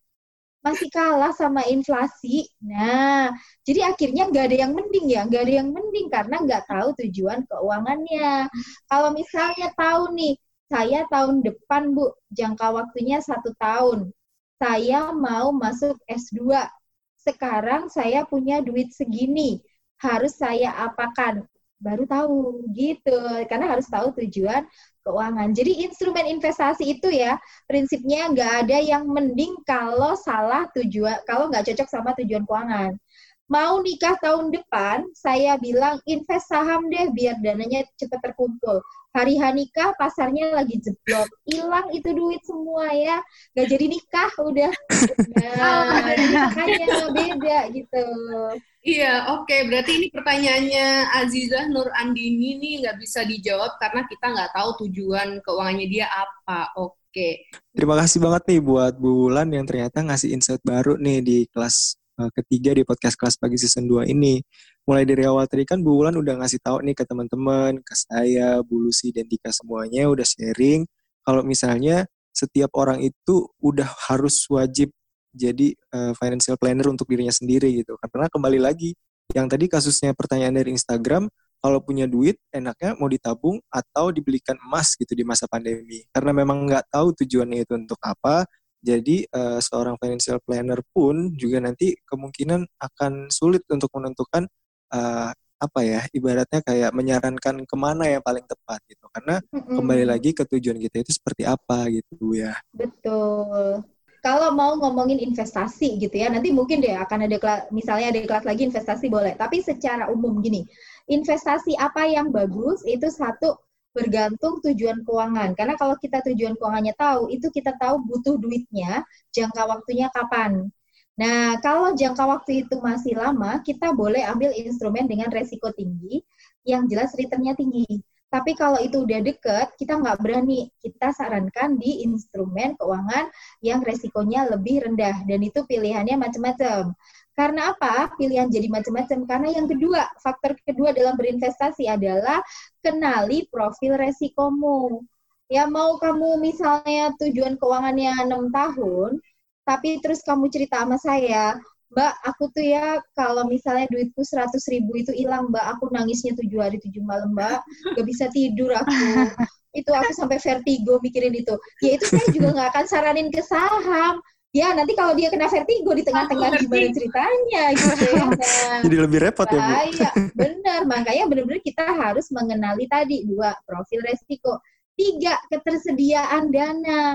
masih kalah sama inflasi. Nah, jadi akhirnya nggak ada yang mending ya, nggak ada yang mending karena nggak tahu tujuan keuangannya. Kalau misalnya tahu nih, saya tahun depan Bu, jangka waktunya satu tahun. Saya mau masuk S2. Sekarang saya punya duit segini, harus saya apakan? Baru tahu gitu, karena harus tahu tujuan keuangan. Jadi instrumen investasi itu ya prinsipnya nggak ada yang mending kalau salah tujuan, kalau nggak cocok sama tujuan keuangan. Mau nikah tahun depan, saya bilang invest saham deh biar dananya cepat terkumpul. Hari nikah pasarnya lagi jeblok, hilang itu duit semua ya, nggak jadi nikah udah. Nah, makanya beda gitu. Iya, oke. Okay. Berarti ini pertanyaannya Azizah Nur Andini nih nggak bisa dijawab karena kita nggak tahu tujuan keuangannya dia apa. Oke. Okay. Terima kasih banget nih buat Bu Wulan yang ternyata ngasih insight baru nih di kelas uh, ketiga di podcast kelas pagi season 2 ini. Mulai dari awal tadi kan Bu Wulan udah ngasih tahu nih ke teman-teman, ke saya, Bu Lucy, dan Dika semuanya udah sharing kalau misalnya setiap orang itu udah harus wajib jadi uh, financial planner untuk dirinya sendiri gitu. Karena kembali lagi yang tadi kasusnya pertanyaan dari Instagram, kalau punya duit enaknya mau ditabung atau dibelikan emas gitu di masa pandemi. Karena memang nggak tahu tujuannya itu untuk apa. Jadi uh, seorang financial planner pun juga nanti kemungkinan akan sulit untuk menentukan uh, apa ya ibaratnya kayak menyarankan ke mana yang paling tepat gitu karena mm-hmm. kembali lagi ke tujuan kita itu seperti apa gitu ya betul kalau mau ngomongin investasi gitu ya, nanti mungkin deh akan ada kelas, misalnya ada kelas lagi investasi boleh. Tapi secara umum gini, investasi apa yang bagus itu satu bergantung tujuan keuangan. Karena kalau kita tujuan keuangannya tahu, itu kita tahu butuh duitnya, jangka waktunya kapan. Nah, kalau jangka waktu itu masih lama, kita boleh ambil instrumen dengan resiko tinggi, yang jelas returnnya tinggi. Tapi kalau itu udah deket, kita nggak berani. Kita sarankan di instrumen keuangan yang resikonya lebih rendah. Dan itu pilihannya macam-macam. Karena apa? Pilihan jadi macam-macam. Karena yang kedua, faktor kedua dalam berinvestasi adalah kenali profil resikomu. Ya mau kamu misalnya tujuan keuangannya enam tahun, tapi terus kamu cerita sama saya, Mbak, aku tuh ya kalau misalnya duitku seratus ribu itu hilang, Mbak, aku nangisnya tujuh hari tujuh malam, Mbak, gak bisa tidur aku. Itu aku sampai vertigo mikirin itu. Ya itu saya juga nggak akan saranin ke saham. Ya nanti kalau dia kena vertigo di tengah-tengah gimana ceritanya gitu ya. Nah, Jadi lebih repot ya Bu. Iya, benar. Makanya benar-benar kita harus mengenali tadi dua profil resiko, tiga ketersediaan dana.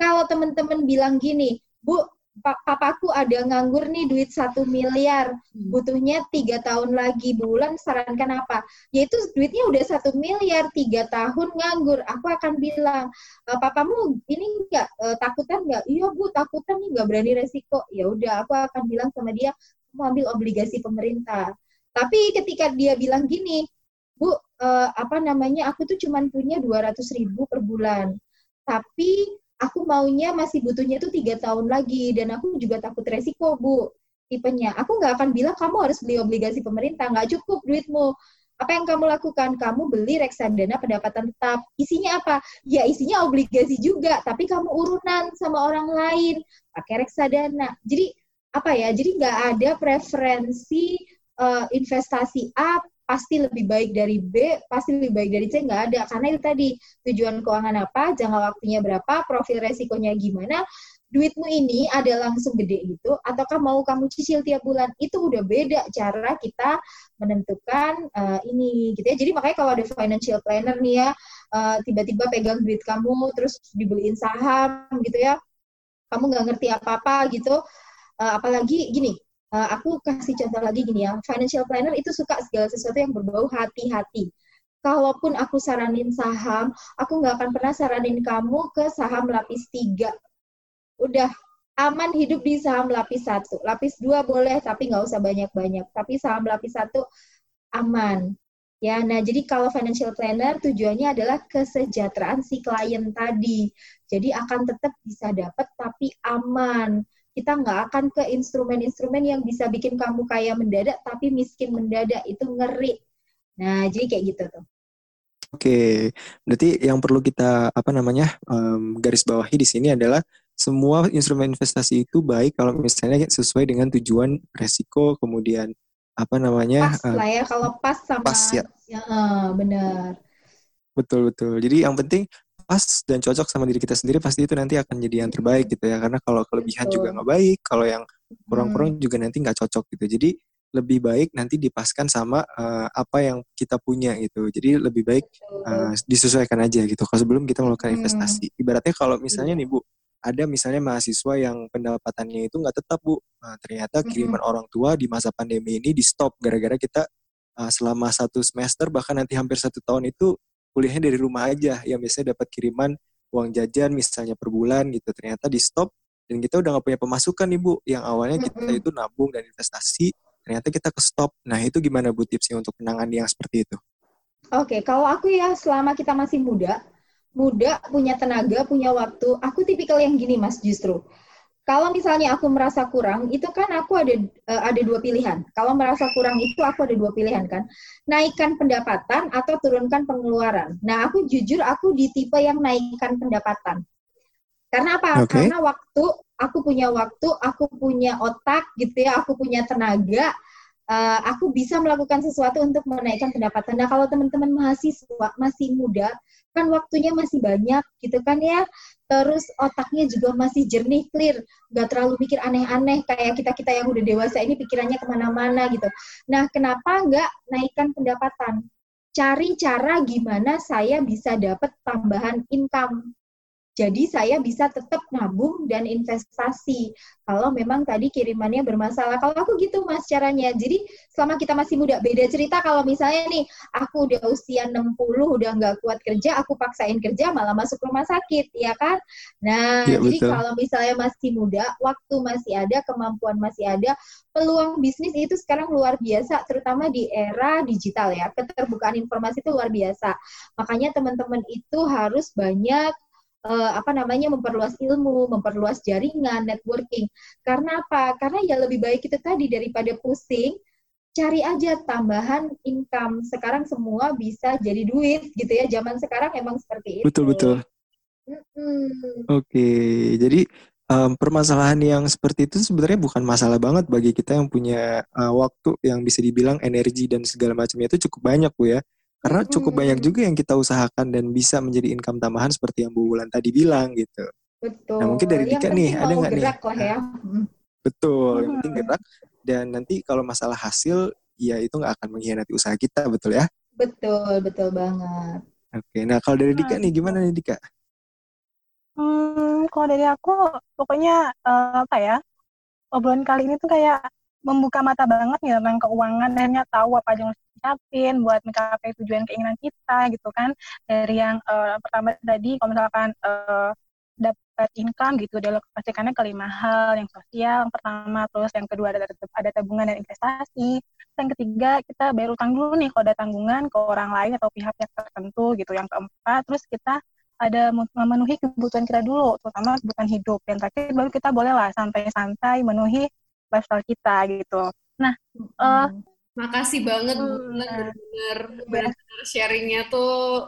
Kalau teman-teman bilang gini, Bu, papaku ada nganggur nih duit satu miliar, hmm. butuhnya tiga tahun lagi bulan, sarankan apa? Yaitu duitnya udah satu miliar, tiga tahun nganggur. Aku akan bilang, e, papamu ini enggak e, takutan nggak? Iya bu, takutan nih nggak berani resiko. Ya udah, aku akan bilang sama dia, mau ambil obligasi pemerintah. Tapi ketika dia bilang gini, bu, uh, apa namanya? Aku tuh cuma punya dua ratus ribu per bulan, tapi aku maunya masih butuhnya itu tiga tahun lagi dan aku juga takut resiko bu tipenya. Aku nggak akan bilang kamu harus beli obligasi pemerintah nggak cukup duitmu. Apa yang kamu lakukan? Kamu beli reksadana pendapatan tetap. Isinya apa? Ya isinya obligasi juga tapi kamu urunan sama orang lain. Pakai reksadana. Jadi apa ya? Jadi nggak ada preferensi uh, investasi A pasti lebih baik dari B, pasti lebih baik dari C, nggak ada. Karena itu tadi, tujuan keuangan apa, jangka waktunya berapa, profil resikonya gimana, duitmu ini ada langsung gede gitu, ataukah mau kamu cicil tiap bulan, itu udah beda cara kita menentukan uh, ini gitu ya. Jadi makanya kalau ada financial planner nih ya, uh, tiba-tiba pegang duit kamu, terus dibeliin saham gitu ya, kamu nggak ngerti apa-apa gitu, uh, apalagi gini, uh, aku kasih contoh lagi gini ya, financial planner itu suka segala sesuatu yang berbau hati-hati. Kalaupun aku saranin saham, aku nggak akan pernah saranin kamu ke saham lapis tiga. Udah aman hidup di saham lapis satu. Lapis dua boleh, tapi nggak usah banyak-banyak. Tapi saham lapis satu aman. Ya, nah jadi kalau financial planner tujuannya adalah kesejahteraan si klien tadi. Jadi akan tetap bisa dapat tapi aman. Kita nggak akan ke instrumen-instrumen yang bisa bikin kamu kaya mendadak tapi miskin mendadak itu ngeri. Nah, jadi kayak gitu tuh. Oke, berarti yang perlu kita apa namanya um, garis bawahi di sini adalah semua instrumen investasi itu baik kalau misalnya sesuai dengan tujuan resiko kemudian apa namanya pas uh, lah ya kalau pas sama pas ya, ya uh, benar betul betul jadi yang penting pas dan cocok sama diri kita sendiri pasti itu nanti akan jadi yang terbaik gitu ya karena kalau kelebihan betul. juga nggak baik kalau yang kurang-kurang hmm. juga nanti nggak cocok gitu jadi lebih baik nanti dipaskan sama uh, apa yang kita punya gitu jadi lebih baik uh, disesuaikan aja gitu kalau sebelum kita melakukan hmm. investasi ibaratnya kalau misalnya nih bu ada misalnya mahasiswa yang pendapatannya itu nggak tetap bu nah, ternyata kiriman mm-hmm. orang tua di masa pandemi ini di stop gara-gara kita uh, selama satu semester bahkan nanti hampir satu tahun itu kuliahnya dari rumah aja. Yang biasanya dapat kiriman uang jajan misalnya per bulan gitu. Ternyata di stop dan kita udah nggak punya pemasukan nih bu. Yang awalnya kita itu nabung dan investasi ternyata kita ke stop. Nah itu gimana bu tipsnya untuk penanganan yang seperti itu? Oke, okay, kalau aku ya selama kita masih muda, muda, punya tenaga, punya waktu. Aku tipikal yang gini, Mas, justru. Kalau misalnya aku merasa kurang, itu kan aku ada uh, ada dua pilihan. Kalau merasa kurang itu aku ada dua pilihan kan. Naikkan pendapatan atau turunkan pengeluaran. Nah, aku jujur aku di tipe yang naikkan pendapatan. Karena apa? Okay. Karena waktu, aku punya waktu, aku punya otak gitu ya, aku punya tenaga, uh, aku bisa melakukan sesuatu untuk menaikkan pendapatan. Nah, kalau teman-teman mahasiswa masih muda, kan waktunya masih banyak gitu kan ya. Terus otaknya juga masih jernih, clear, nggak terlalu mikir aneh-aneh kayak kita-kita yang udah dewasa ini pikirannya ke mana-mana gitu. Nah, kenapa nggak naikkan pendapatan? Cari cara gimana saya bisa dapat tambahan income jadi saya bisa tetap nabung dan investasi. Kalau memang tadi kirimannya bermasalah. Kalau aku gitu mas caranya. Jadi selama kita masih muda, beda cerita kalau misalnya nih aku udah usia 60, udah nggak kuat kerja, aku paksain kerja malah masuk rumah sakit, ya kan? Nah, ya, jadi betul. kalau misalnya masih muda, waktu masih ada, kemampuan masih ada, peluang bisnis itu sekarang luar biasa, terutama di era digital ya. Keterbukaan informasi itu luar biasa. Makanya teman-teman itu harus banyak uh, apa namanya memperluas ilmu, memperluas jaringan, networking. Karena apa? Karena ya lebih baik itu tadi daripada pusing, cari aja tambahan income. Sekarang semua bisa jadi duit gitu ya. Zaman sekarang emang seperti itu. Betul betul. Mm-hmm. Oke, jadi um, permasalahan yang seperti itu sebenarnya bukan masalah banget bagi kita yang punya uh, waktu yang bisa dibilang energi dan segala macamnya itu cukup banyak bu ya. Karena cukup hmm. banyak juga yang kita usahakan dan bisa menjadi income tambahan seperti yang Bu Wulan tadi bilang gitu. Betul. Nah mungkin dari Dika nih ada nggak nih? Lah ya. Betul, hmm. yang penting gerak dan nanti kalau masalah hasil ya itu nggak akan mengkhianati usaha kita, betul ya? Betul, betul banget. Oke, nah kalau dari Dika nih gimana nih Dika? Hmm, kalau dari aku pokoknya uh, apa ya obrolan kali ini tuh kayak membuka mata banget nih tentang keuangan akhirnya tahu apa aja yang harus dicapin buat mencapai tujuan keinginan kita gitu kan. Dari yang uh, pertama tadi kalau misalkan uh, dapat income gitu dialokasikannya ke lima hal. Yang sosial yang pertama terus yang kedua ada ada tabungan dan investasi. Yang ketiga kita bayar utang dulu nih kalau ada tanggungan ke orang lain atau pihak yang tertentu gitu. Yang keempat terus kita ada memenuhi kebutuhan kita dulu terutama kebutuhan hidup. Yang terakhir baru kita boleh lah santai-santai memenuhi lifestyle kita gitu. Nah, uh, makasih banget hmm, benar benar sharingnya tuh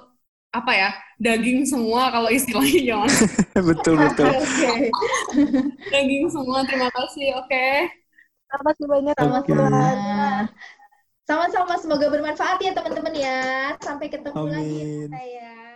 apa ya daging semua kalau istilahnya jangan betul betul. Daging semua terima kasih oke. Okay. terima kasih banyak sama-sama sama-sama semoga bermanfaat ya teman-teman ya. Sampai ketemu Amin. lagi saya